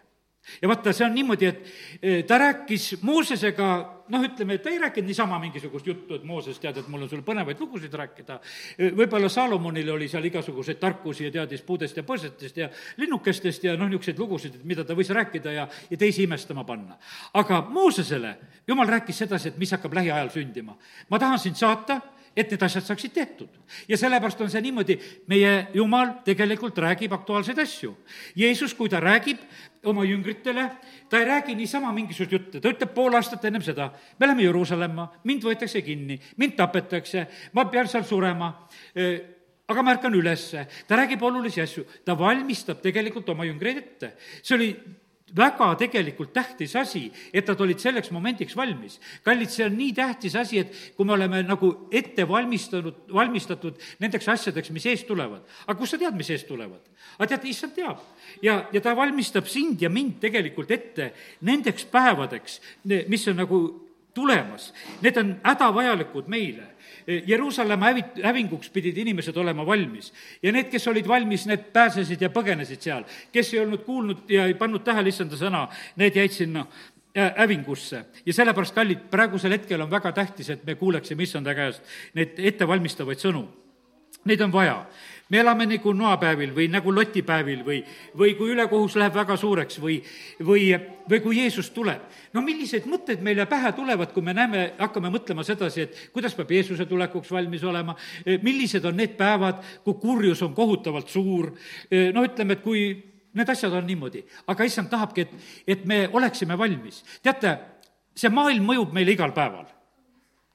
ja vaata, see on niimoodi, et eh, ta rääkis Moosesega, noh, ütleme, ta ei rääkinud niisama mingisugust juttu, et Mooses, tead, et mul on sulle põnevaid lugusid rääkida. Eh, võib-olla Saalomonil oli seal igasuguseid tarkusi ja teadis puudest ja põõsatest ja linnukestest ja noh, niisuguseid lugusid, mida ta võis rääkida ja, ja teisi imestama panna. aga Moosesele jumal rääkis sedasi, et mis hakkab lähiajal sündima. ma tahan sind saata et need asjad saaksid tehtud. ja sellepärast on see niimoodi, meie Jumal tegelikult räägib aktuaalseid asju. Jeesus, kui ta räägib oma jüngritele, ta ei räägi niisama mingisugust jutte, ta ütleb pool aastat ennem seda, me läheme Jeruusalemma, mind võetakse kinni, mind tapetakse, ma pean seal surema aga ma ärkan ülesse, ta räägib olulisi asju, ta valmistab tegelikult oma jüngreid ette. see oli väga tegelikult tähtis asi, et nad olid selleks momendiks valmis. kallid, see on nii tähtis asi, et kui me oleme nagu ette valmistanud, valmistatud nendeks asjadeks, mis ees tulevad. aga kust sa tead, mis ees tulevad? aga tead, issand teab. ja, ja ta valmistab sind ja mind tegelikult ette nendeks päevadeks, mis on nagu tulemas. Need on hädavajalikud meile Jeruusalemma hävi-, hävinguks pidid inimesed olema valmis. ja need, kes olid valmis, need pääsesid ja põgenesid seal. kes ei olnud kuulnud ja ei pannud tähele issanda sõna, need jäid sinna hävingusse. ja sellepärast, kallid, praegusel hetkel on väga tähtis, et me kuuleksime issanda käest neid ettevalmistavaid sõnu. Neid on vaja me elame nagu noapäevil või nagu lotipäevil või, või kui ülekohus läheb väga suureks või, või, või kui Jeesus tuleb. no millised mõtted meile pähe tulevad, kui me näeme, hakkame mõtlema sedasi, et kuidas peab Jeesuse tulekuks valmis olema, millised on need päevad, kui kurjus on kohutavalt suur, no ütleme, et kui need asjad on niimoodi, aga issand tahabki, et, et me oleksime valmis. teate, see maailm mõjub meile igal päeval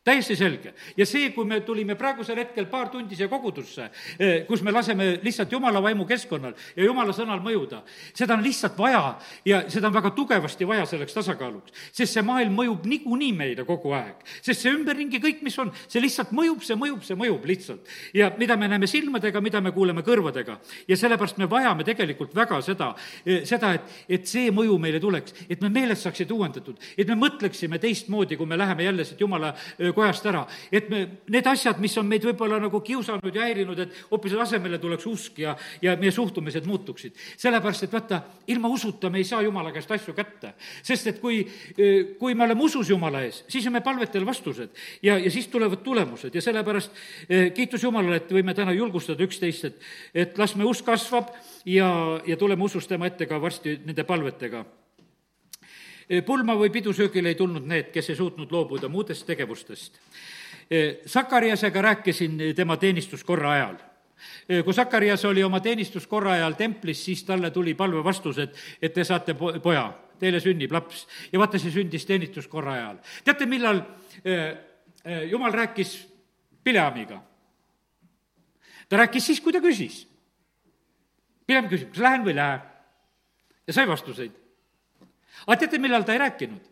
täiesti selge. ja see, kui me tulime praegusel hetkel paar tundi siia kogudusse, eh, kus me laseme lihtsalt jumala vaimu keskkonnal ja jumala sõnal mõjuda, seda on lihtsalt vaja ja seda on väga tugevasti vaja selleks tasakaaluks. sest see maailm mõjub niikuinii meile kogu aeg. sest see ümberringi kõik, mis on, see lihtsalt mõjub, see mõjub, see mõjub lihtsalt. ja mida me näeme silmadega, mida me kuuleme kõrvadega. ja sellepärast me vajame tegelikult väga seda, eh, seda, et, et see mõju meile tuleks, et me meeled saaksid uuendatud, et me mõtleksime teistmoodi, kui me läheme jälle siit jumala eh, kojast ära. et me, need asjad, mis on meid võib-olla nagu kiusanud ja häirinud, et hoopis asemele tuleks usk ja, ja meie suhtumised muutuksid. sellepärast, et vaata, ilma usuta me ei saa jumala käest asju kätte. sest et kui, kui me oleme usus jumala ees, siis on meil palvetel vastused ja, ja siis tulevad tulemused ja sellepärast eh, kiitus Jumalale, et võime täna julgustada üksteist, et, et las me usk kasvab ja, ja tuleme usus tema ette ka varsti nende palvetega pulma või pidusöögile ei tulnud need, kes ei suutnud loobuda muudest tegevustest. Sakariasega rääkisin tema teenistuskorra ajal kui Sakarias oli oma teenistuskorra ajal templis, siis talle tuli palve vastus, et, et te saate po-, poja, teile sünnib laps. ja vaata, see sündis teenistuskorra ajal. teate, millal äh, jumal rääkis Pileamiga? ta rääkis siis, kui ta küsis. Pileam küsib, kas lähen või ei lähe? ja sai vastuseid aga teate, millal ta ei rääkinud?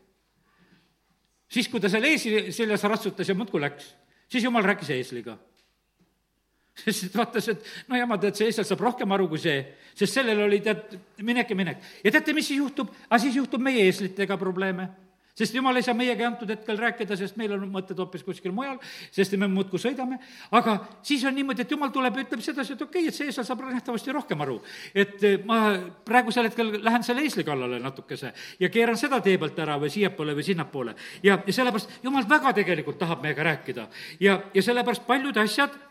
siis, kui ta seal eesli seljas ratsutas ja muudkui läks, siis jumal rääkis eesliga. sest vaatas, et no jama, tead, see eestlane saab rohkem aru kui see, sest sellel oli tead, minek ja minek. ja teate, mis siis juhtub? aga siis juhtub meie eeslitega probleeme sest jumal ei saa meiega antud hetkel rääkida, sest meil on mõtted hoopis kuskil mujal, sest me muudkui sõidame, aga siis on niimoodi, et jumal tuleb ja ütleb sedasi, et okei okay,, et see eeslane saab nähtavasti rohkem aru. et eh, ma praegusel hetkel lähen selle eesli kallale natukese ja keeran seda tee pealt ära või siiapoole või sinnapoole. ja, ja sellepärast jumal väga tegelikult tahab meiega rääkida ja, ja sellepärast paljud asjad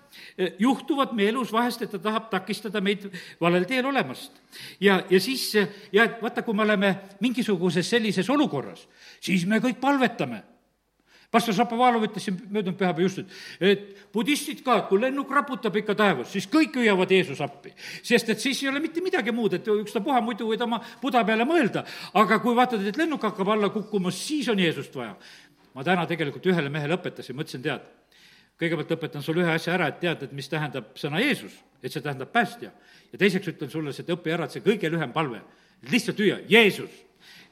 juhtuvad meie elus vahest, et ta tahab takistada meid valel teel olemast. ja, ja siis, eh, ja et vaata, kui me oleme mingisuguses sellises olukorras, siis me kõik palvetame pastor Šapovalov ütles siin möödunud pühapäeval just, et, et budistid ka, kui lennuk raputab ikka taevas, siis kõik hüüavad Jeesus appi. sest et siis ei ole mitte midagi muud, et ükstapuha muidu võid oma buda peale mõelda, aga kui vaatad, et lennuk hakkab alla kukkuma, siis on Jeesust vaja. ma täna tegelikult ühele mehele õpetasin, ma ütlesin, tead kõigepealt õpetan sulle ühe asja ära, et tead, et mis tähendab sõna Jeesus, et see tähendab päästja. ja teiseks ütlen sulle, et õpi ära, et see kõige lühem palve, lihtsalt hüüa, Jeesus.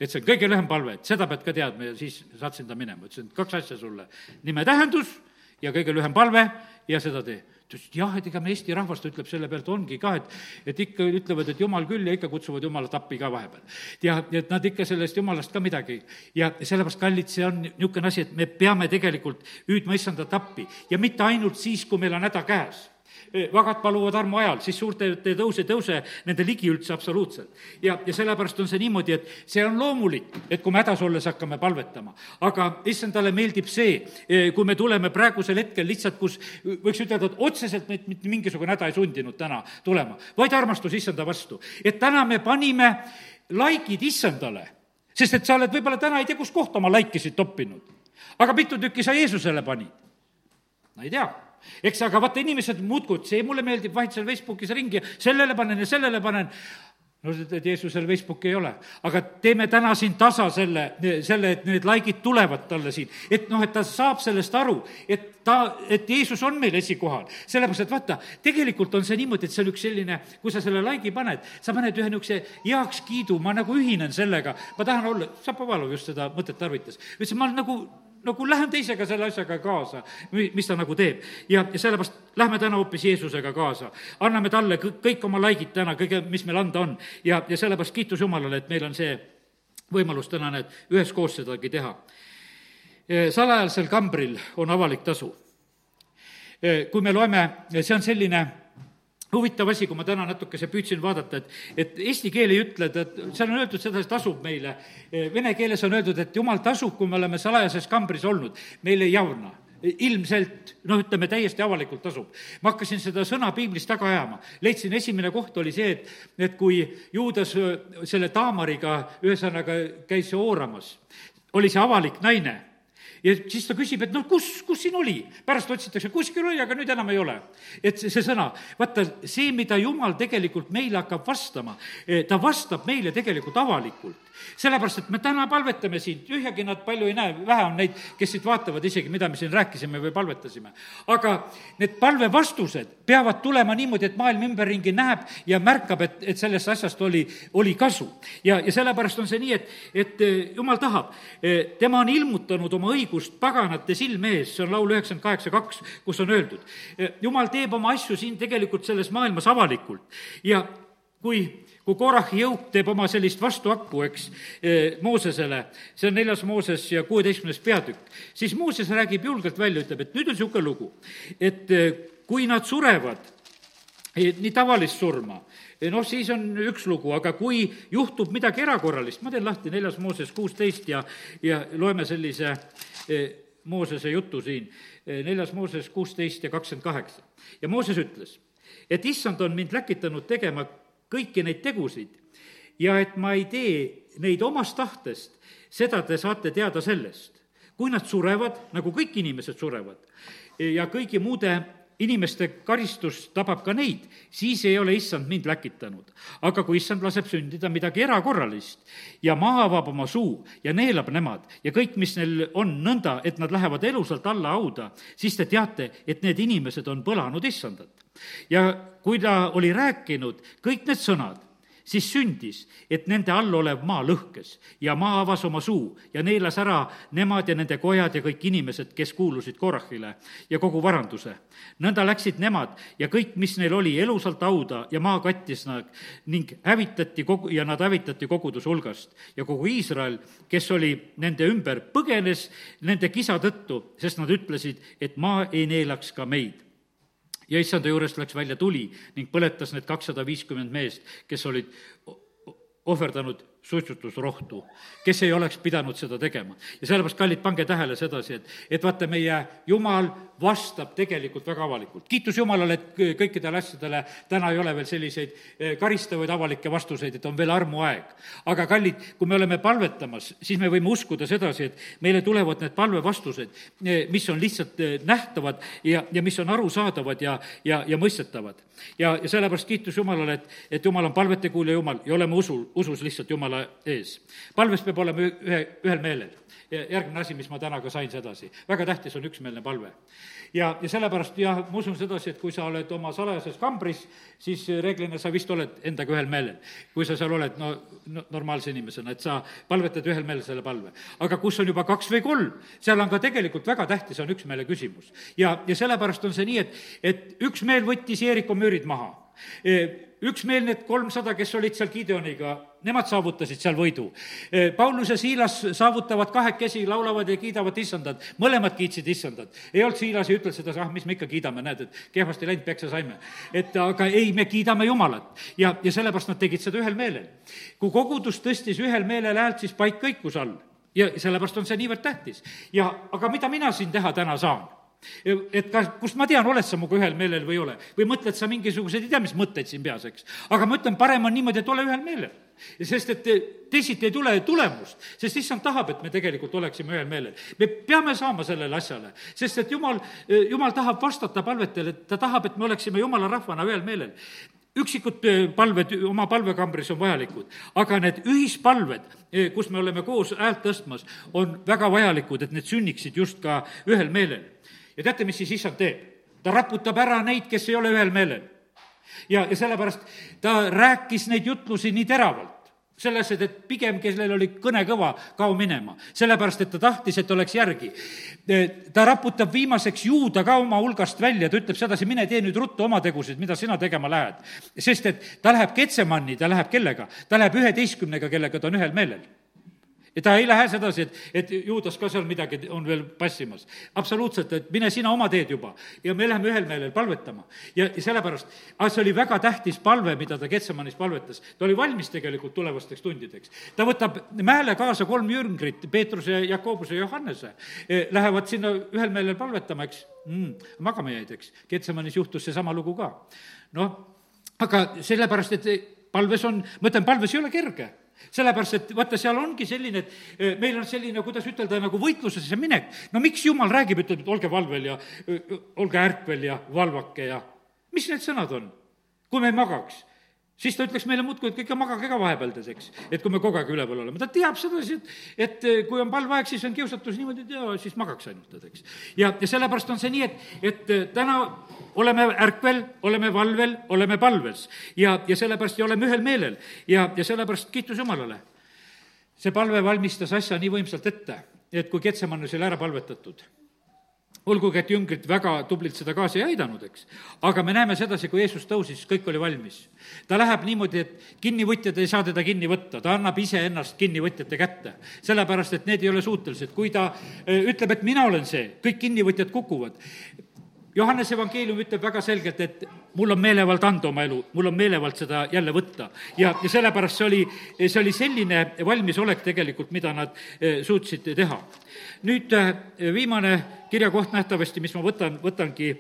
et see on kõige lühem palve, et seda pead ka teadma ja siis saatsin ta minema, ütlesin, et kaks asja sulle, nime tähendus ja kõige lühem palve ja seda tee ta ütles, et jah, et ega me Eesti rahvast, ütleb selle pealt, ongi ka, et, et ikka ütlevad, et jumal küll ja ikka kutsuvad jumalat appi ka vahepeal. ja, et nad ikka sellest jumalast ka midagi ja sellepärast, kallid, see on niisugune asi, et me peame tegelikult hüüdma issandat appi ja mitte ainult siis, kui meil on häda käes vagad paluvad armu ajal, siis suurte tõus ei tõuse nende ligi üldse absoluutselt. ja, ja sellepärast on see niimoodi, et see on loomulik, et kui me hädas olles hakkame palvetama. aga issandale meeldib see, kui me tuleme praegusel hetkel lihtsalt, kus võiks ütelda, et otseselt meid mitte mingisugune häda ei sundinud täna tulema, vaid armastus issanda vastu. et täna me panime laikid issandale, sest et sa oled võib-olla täna ei tea, kus kohta oma laikisid toppinud. aga mitu tükki sa Jeesusele panid? no ei tea eks aga vaata, inimesed muudkui, see mulle meeldib, vahid seal Facebookis ringi, sellele panen ja sellele panen no et Jeesusel Facebooki ei ole. aga teeme täna siin tasa selle, selle, et need likeid tulevad talle siin. et noh, et ta saab sellest aru, et ta, et Jeesus on meil esikohal. sellepärast, et vaata, tegelikult on see niimoodi, et see on üks selline, kui sa selle like'i paned, sa paned ühe niisuguse heakskiidu, ma nagu ühinen sellega, ma tahan olla, Šapovalov just seda mõtet tarvitas. ütles, ma nagu nagu lähen teisega selle asjaga kaasa, mis ta nagu teeb. ja, ja sellepärast lähme täna hoopis Jeesusega kaasa. anname talle kõik oma laikid täna, kõige, mis meil anda on. ja, ja sellepärast kiitus Jumalale, et meil on see võimalus täna need üheskoos sedagi teha. salajasel kambril on avalik tasu. kui me loeme, see on selline huvitav asi, kui ma täna natukese püüdsin vaadata, et, et eesti keel ei ütle, et seal on öeldud seda, et tasub meile. Vene keeles on öeldud, et jumal tasub, kui me oleme salajases kambris olnud, meil ei jauna ilmselt noh, ütleme täiesti avalikult tasub. ma hakkasin seda sõna piiblis taga ajama, leidsin, esimene koht oli see, et, et kui Juudas selle Taamariga ühesõnaga käis ooramas, oli see avalik naine ja siis ta küsib, et noh, kus, kus siin oli? pärast otsitakse, kuskil oli, aga nüüd enam ei ole. et see, see sõna, vaata, see, mida Jumal tegelikult meile hakkab vastama, eh, ta vastab meile tegelikult avalikult sellepärast, et me täna palvetame siin, tühjagi nad palju ei näe, vähe on neid, kes siit vaatavad isegi, mida me siin rääkisime või palvetasime. aga need palvevastused peavad tulema niimoodi, et maailm ümberringi näeb ja märkab, et, et sellest asjast oli, oli kasu. ja, ja sellepärast on see nii, et, et eh, jumal tahab, eh, tema on ilmutanud oma õigust paganate silme ees, see on laul üheksakümmend kaheksa kaks, kus on öeldud. Eh, jumal teeb oma asju siin tegelikult selles maailmas avalikult ja kui kui Korahi jõuk teeb oma sellist vastuakku, eks, eh, Moosesele, see on neljas Mooses ja kuueteistkümnes peatükk, siis Mooses räägib julgelt välja, ütleb, et nüüd on niisugune lugu, et eh, kui nad surevad, nii tavalist surma, noh, siis on üks lugu, aga kui juhtub midagi erakorralist, ma teen lahti neljas Mooses kuusteist ja, ja loeme sellise Moosese jutu siin, neljas Mooses kuusteist ja kakskümmend kaheksa. ja Mooses ütles, et issand on mind läkitanud tegema kõiki neid tegusid ja et ma ei tee neid omast tahtest, seda te saate teada sellest. kui nad surevad, nagu kõik inimesed surevad, ja kõigi muude inimeste karistus tabab ka neid, siis ei ole issand mind läkitanud. aga kui issand laseb sündida midagi erakorralist ja maa avab oma suu ja neelab nemad ja kõik, mis neil on nõnda, et nad lähevad elusalt alla hauda, siis te teate, et need inimesed on põlanud issandat ja kui ta oli rääkinud kõik need sõnad, siis sündis, et nende all olev maa lõhkes ja maa avas oma suu ja neelas ära nemad ja nende kojad ja kõik inimesed, kes kuulusid Korahile ja kogu varanduse. nõnda läksid nemad ja kõik, mis neil oli, elusalt hauda ja maa kattis nad ning hävitati kogu, ja nad hävitati koguduse hulgast. ja kogu Iisrael, kes oli nende ümber, põgenes nende kisa tõttu, sest nad ütlesid, et maa ei neelaks ka meid ja issanda juurest läks välja tuli ning põletas need kakssada viiskümmend meest, kes olid ohverdanud suitsutusrohtu, kes ei oleks pidanud seda tegema. ja sellepärast, kallid, pange tähele sedasi, et, et vaata, meie Jumal vastab tegelikult väga avalikult. kiitus Jumalale, et kõikidele asjadele täna ei ole veel selliseid eh, karistavaid avalikke vastuseid, et on veel armuaeg. aga kallid, kui me oleme palvetamas, siis me võime uskuda sedasi, et meile tulevad need palvevastused, eh, mis on lihtsalt eh, nähtavad ja, ja mis on arusaadavad ja, ja, ja mõistetavad. ja, ja sellepärast kiitus Jumalale, et, et Jumal on palvete kuulja Jumal ja oleme usul, usus lihtsalt Jumala ees. palves peab olema ühe, ühel meelel järgmine asi, mis ma täna ka sain sedasi, väga tähtis on üksmeelne palve. ja, ja sellepärast jah, ma usun sedasi, et kui sa oled oma salajases kambris, siis reeglina sa vist oled endaga ühel meelel. kui sa seal oled, no, no normaalse inimesena, et sa palvetad ühel meelel selle palve. aga kus on juba kaks või kolm, seal on ka tegelikult väga tähtis, on üksmeele küsimus. ja, ja sellepärast on see nii, et, et üks meel võttis Jeeriko müürid maha üksmeel need kolmsada, kes olid seal Gideoniga, nemad saavutasid seal võidu. Paulus ja Siilas saavutavad kahekesi, laulavad ja kiidavad issandat, mõlemad kiitsid issandat. ei olnud Siilas ja ütles sedasi, ah, mis me ikka kiidame, näed, et kehvasti läinud, peksa saime. et aga ei, me kiidame Jumalat ja, ja sellepärast nad tegid seda ühel meelel. kui kogudus tõstis ühel meelel häält, siis paik kõikus all ja sellepärast on see niivõrd tähtis. ja aga mida mina siin teha täna saan? Et kas, kust ma tean, oled sa minuga ühel meelel või ei ole. või mõtled sa mingisuguseid, ei tea, mis mõtteid siin peas, eks. aga ma ütlen, parem on niimoodi, et ole ühel meelel. sest et teisiti ei tule tulemust, sest issand tahab, et me tegelikult oleksime ühel meelel. me peame saama sellele asjale, sest et jumal, jumal tahab vastata palvetele, ta tahab, et me oleksime jumala rahvana ühel meelel üksikud palved oma palvekambris on vajalikud, aga need ühispalved, kus me oleme koos häält tõstmas, on väga vajalikud, et need sünniksid just ka ühel meelel ja teate, mis siis issand teeb? ta raputab ära neid, kes ei ole ühel meelel. ja, ja sellepärast ta rääkis neid jutlusi nii teravalt selles, et, et pigem, kellel oli kõne kõva, kao minema. sellepärast, et ta tahtis, et oleks järgi. ta raputab viimaseks juuda ka oma hulgast välja, ta ütleb sedasi, mine tee nüüd ruttu oma tegusid, mida sina tegema lähed. sest et ta läheb Ketsemanni, ta läheb kellega? ta läheb üheteistkümnega, kellega ta on ühel meelel ja ta ei lähe sedasi, et, et juudas ka seal midagi on veel passimas. absoluutselt, et mine sina oma teed juba ja me läheme ühel meelel palvetama. ja, ja sellepärast, aga see oli väga tähtis palve, mida ta Ketsemanis palvetas. ta oli valmis tegelikult tulevasteks tundideks. ta võtab mäele kaasa kolm jüngrit, Peetruse, Jakobuse ja Johannese. E, lähevad sinna ühel meelel palvetama, eks mm,, magama jäid, eks. Ketsemanis juhtus seesama lugu ka. noh, aga sellepärast, et palves on, ma ütlen, palves ei ole kerge sellepärast, et vaata, seal ongi selline, et eh, meil on selline, kuidas ütelda, nagu võitlusesse minek. no miks jumal räägib, ütleb, et olge valvel ja eh, olge ärkvel ja valvake ja mis need sõnad on? kui me ei magaks, siis ta ütleks meile muudkui, et ikka magage ka vahepealdes, eks. et kui me kogu aeg üleval oleme, ta teab sedasi, et, et kui on palveaeg, siis on kiusatus niimoodi, et jaa, siis magaks ainult, et eks. ja, ja sellepärast on see nii, et, et täna oleme ärkvel, oleme valvel, oleme palves ja, ja sellepärast ja oleme ühel meelel ja, ja sellepärast kiitus Jumalale. see palve valmistas asja nii võimsalt ette, et kui Ketsemannis oli ära palvetatud olgugi, et jüngrid väga tublilt seda kaasa ei aidanud, eks. aga me näeme sedasi, kui Jeesus tõusis, kõik oli valmis. ta läheb niimoodi, et kinnivõtjad ei saa teda kinni võtta, ta annab iseennast kinnivõtjate kätte. sellepärast, et need ei ole suutelised, kui ta e, ütleb, et mina olen see, kõik kinnivõtjad kukuvad. Johannese evangeelium ütleb väga selgelt, et mul on meelevald anda oma elu, mul on meelevald seda jälle võtta. ja, ja sellepärast see oli, see oli selline valmisolek tegelikult, mida nad e, suutsid teha nüüd äh, viimane kirjakoht nähtavasti, mis ma võtan, võtangi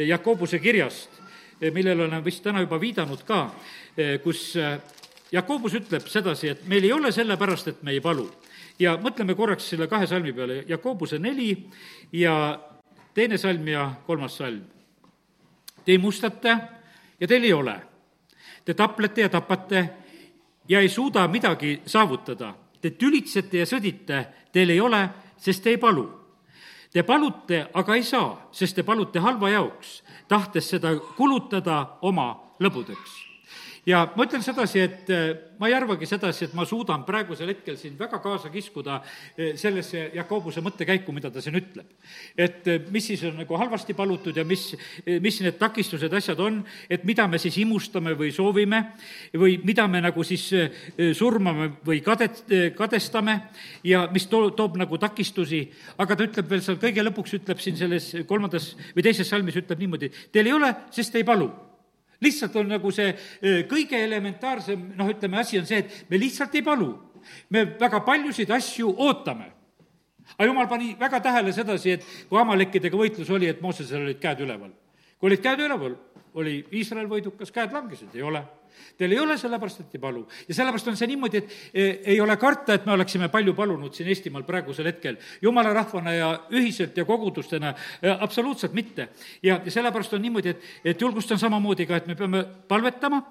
Jakobuse kirjast, millele olen vist täna juba viidanud ka, kus Jakobus ütleb sedasi, et meil ei ole sellepärast, et me ei palu. ja mõtleme korraks selle kahe salmi peale, Jakobuse neli ja teine salm ja kolmas salm. Te mustate ja teil ei ole. Te taplete ja tapate ja ei suuda midagi saavutada. Te tülitsete ja sõdite, teil ei ole sest te ei palu. Te palute, aga ei saa, sest te palute halva jaoks, tahtes seda kulutada oma lõbudeks ja ma ütlen sedasi, et äh, ma ei arvagi sedasi, et ma suudan praegusel hetkel siin väga kaasa kiskuda äh, sellesse Jakobuse mõttekäiku, mida ta siin ütleb. et äh, mis siis on nagu halvasti palutud ja mis, mis need takistused, asjad on, et mida me siis imustame või soovime või mida me nagu siis surmame või kadet-, kadestame ja mis too-, toob nagu takistusi, aga ta ütleb veel seal kõige lõpuks, ütleb siin selles kolmandas või teises salmis, ütleb niimoodi, teil ei ole, sest ei palu lihtsalt on nagu see kõige elementaarsem, noh, ütleme, asi on see, et me lihtsalt ei palu. me väga paljusid asju ootame. aga jumal pani väga tähele sedasi, et kui Amalekkidega võitlus oli, et Moosesel olid käed üleval. kui olid käed üleval, oli Iisrael võidukas, käed langesid, ei ole Teil ei ole sellepärast, et ei palu. ja sellepärast on see niimoodi, et e, ei ole karta, et me oleksime palju palunud siin Eestimaal praegusel hetkel. jumala rahvana ja ühiselt ja kogudustena e, absoluutselt mitte. ja, ja sellepärast on niimoodi, et, et julgustan samamoodi ka, et me peame palvetama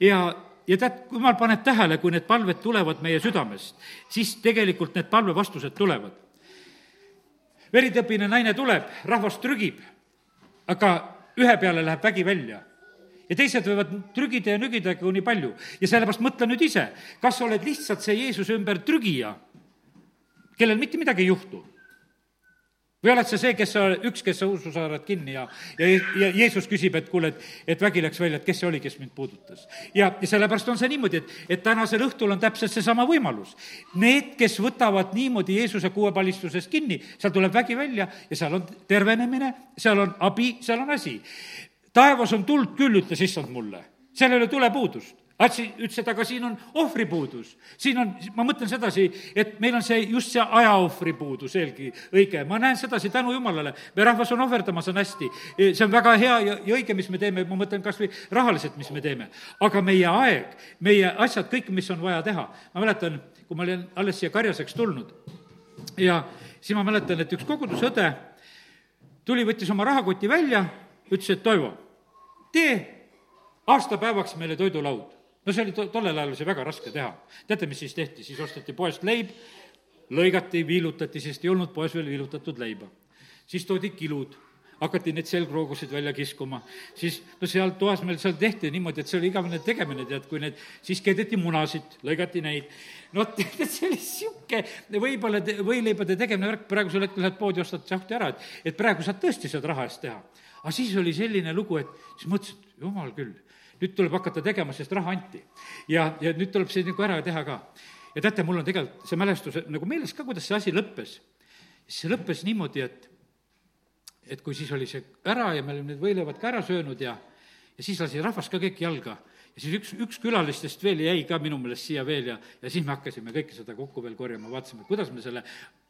ja ja tead, jumal paneb tähele, kui need palved tulevad meie südamest, siis tegelikult need palvevastused tulevad. veritõbine naine tuleb, rahvas trügib, aga ühe peale läheb vägi välja ja teised võivad trügida ja nügida kuni palju. ja sellepärast mõtle nüüd ise, kas sa oled lihtsalt see Jeesuse ümber trügija, kellel mitte midagi ei juhtu? või oled sa see, kes sa, üks, kes sa usu saarad kinni ja, ja, ja Jeesus küsib, et kuule, et, et vägi läks välja, et kes see oli, kes mind puudutas. ja, ja sellepärast on see niimoodi, et, et tänasel õhtul on täpselt seesama võimalus. Need, kes võtavad niimoodi Jeesuse kuuepalistusest kinni, seal tuleb vägi välja ja seal on tervenemine, seal on abi, seal on asi taevas on tuld küll, ütles issand mulle, seal ei ole tulepuudust. Atsi ütles, et aga siin on ohvripuudus. siin on, ma mõtlen sedasi, et meil on see, just see ajaohvri puudus eelgi õige. ma näen sedasi tänu jumalale, me rahvas on ohverdamas, on hästi. see on väga hea ja, ja õige, mis me teeme, ma mõtlen kas või rahaliselt, mis me teeme. aga meie aeg, meie asjad, kõik, mis on vaja teha. ma mäletan, kui ma olin alles siia Karjaseks tulnud ja siis ma mäletan, et üks kogudusõde tuli, võttis oma rahakoti välja ütles, et Toivo, tee aastapäevaks meile toidulaud. no see oli to-, tollel ajal see väga raske teha. teate, mis siis tehti, siis osteti poest leib, lõigati, viilutati, sest ei olnud poes veel viilutatud leiba. siis toodi kilud hakati neid selgroogusid välja kiskuma, siis no seal toas meil seal tehti niimoodi, et see oli igavene tegemine, tead, kui need, siis keedeti munasid, lõigati neid. no tead, see oli niisugune võib-olla võileibade tegemine värk, praegusel hetkel lähed poodi, ostad sahti ära, et, et praegu saad tõesti saad raha eest teha aga siis oli selline lugu, et siis mõtlesin, et jumal küll, nüüd tuleb hakata tegema, sest raha anti. ja, ja nüüd tuleb see nagu ära teha ka. ja teate, mul on tegelikult see mälestus nagu meeles ka, kuidas see asi lõppes. see lõppes niimoodi, et, et kui siis oli see ära ja me olime need võileivad ka ära söönud ja, ja siis lasi rahvas ka kõik jalga ja siis üks, üks külalistest veel jäi ka minu meelest siia veel ja, ja siis me hakkasime kõike seda kokku veel korjama, vaatasime, kuidas me selle,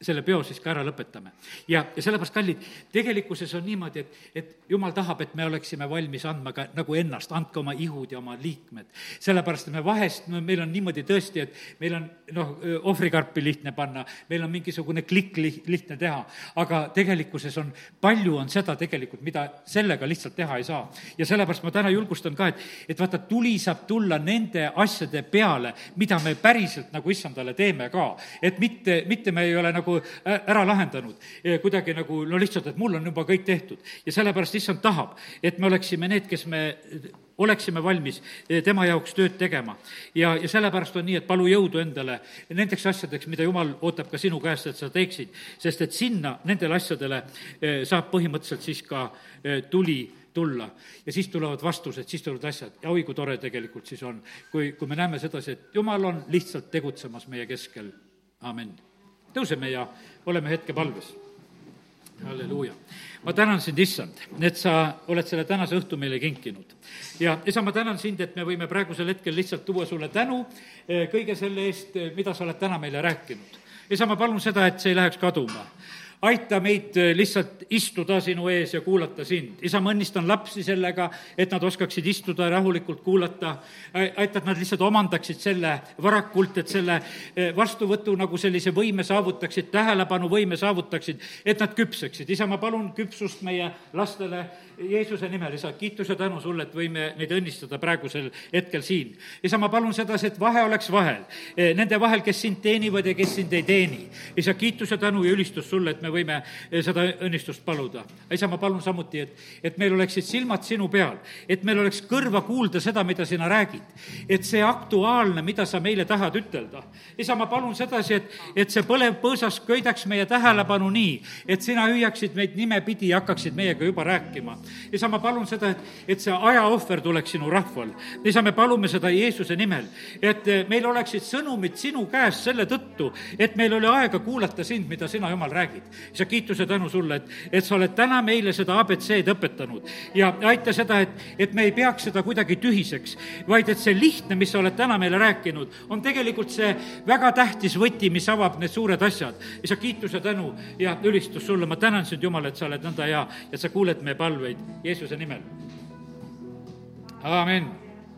selle peo siis ka ära lõpetame. ja, ja sellepärast, kallid, tegelikkuses on niimoodi, et, et jumal tahab, et me oleksime valmis andma ka nagu ennast, andke oma ihud ja oma liikmed. sellepärast, et me vahest, no meil on niimoodi tõesti, et meil on noh, ohvrikarpi lihtne panna, meil on mingisugune klikk li-, lihtne teha, aga tegelikkuses on, palju on seda tegelikult, mida sellega lihtsalt teha ei saa. ja sellepärast ma täna julgustan ka, et, et vaata, tuli tuli saab tulla nende asjade peale, mida me päriselt nagu issandale teeme ka. et mitte, mitte me ei ole nagu ära lahendanud kuidagi nagu no lihtsalt, et mul on juba kõik tehtud. ja sellepärast issand tahab, et me oleksime need, kes me oleksime valmis tema jaoks tööd tegema. ja, ja sellepärast on nii, et palu jõudu endale nendeks asjadeks, mida jumal ootab ka sinu käest, et sa teeksid, sest et sinna, nendele asjadele saab põhimõtteliselt siis ka tuli tulla. ja siis tulevad vastused, siis tulevad asjad ja oi, kui tore tegelikult siis on, kui, kui me näeme sedasi, et jumal on lihtsalt tegutsemas meie keskel, amin. tõuseme ja oleme hetke palves. halleluuja. ma tänan sind, issand, et sa oled selle tänase õhtu meile kinkinud. ja isa, ma tänan sind, et me võime praegusel hetkel lihtsalt tuua sulle tänu eh, kõige selle eest, eh, mida sa oled täna meile rääkinud. isa, ma palun seda, et see ei läheks kaduma aita meid äh, lihtsalt istuda sinu ees ja kuulata sind. isa, ma õnnistan lapsi sellega, et nad oskaksid istuda ja rahulikult kuulata. aita, et nad lihtsalt omandaksid selle varakult, et selle äh, vastuvõtu nagu sellise võime saavutaksid, tähelepanuvõime saavutaksid, et nad küpseksid. isa, ma palun küpsust meie lastele Jeesuse nimel, isa, kiitus ja tänu sulle, et võime neid õnnistada praegusel hetkel siin. isa, ma palun sedasi, et vahe oleks vahel, äh, nende vahel, kes sind teenivad ja kes sind ei teeni. isa, kiitus ja tänu ja ülistus sulle, et me võime eh, seda õnnistust paluda. isa, ma palun samuti, et, et meil oleksid silmad sinu peal, et meil oleks kõrva kuulda seda, mida sina räägid. et see aktuaalne, mida sa meile tahad ütelda. isa, ma palun sedasi, et, et see põlev põõsas köidaks meie tähelepanu nii, et sina hüüaksid meid nimepidi ja hakkaksid meiega juba rääkima. isa, ma palun seda, et, et see ajaohver tuleks sinu rahval. isa, me palume seda Jeesuse nimel, et eh, meil oleksid sõnumid sinu käest selle tõttu, et meil oli aega kuulata sind, mida sina, Jumal, räägid isa, kiituse tänu sulle, et, et sa oled täna meile seda abc-d õpetanud ja aita seda, et, et me ei peaks seda kuidagi tühiseks, vaid et see lihtne, mis sa oled täna meile rääkinud, on tegelikult see väga tähtis võti, mis avab need suured asjad. isa, kiituse tänu ja ülistus sulle, ma tänan sind, Jumal, et sa oled nõnda hea ja sa kuuled meie palveid Jeesuse nimel. amin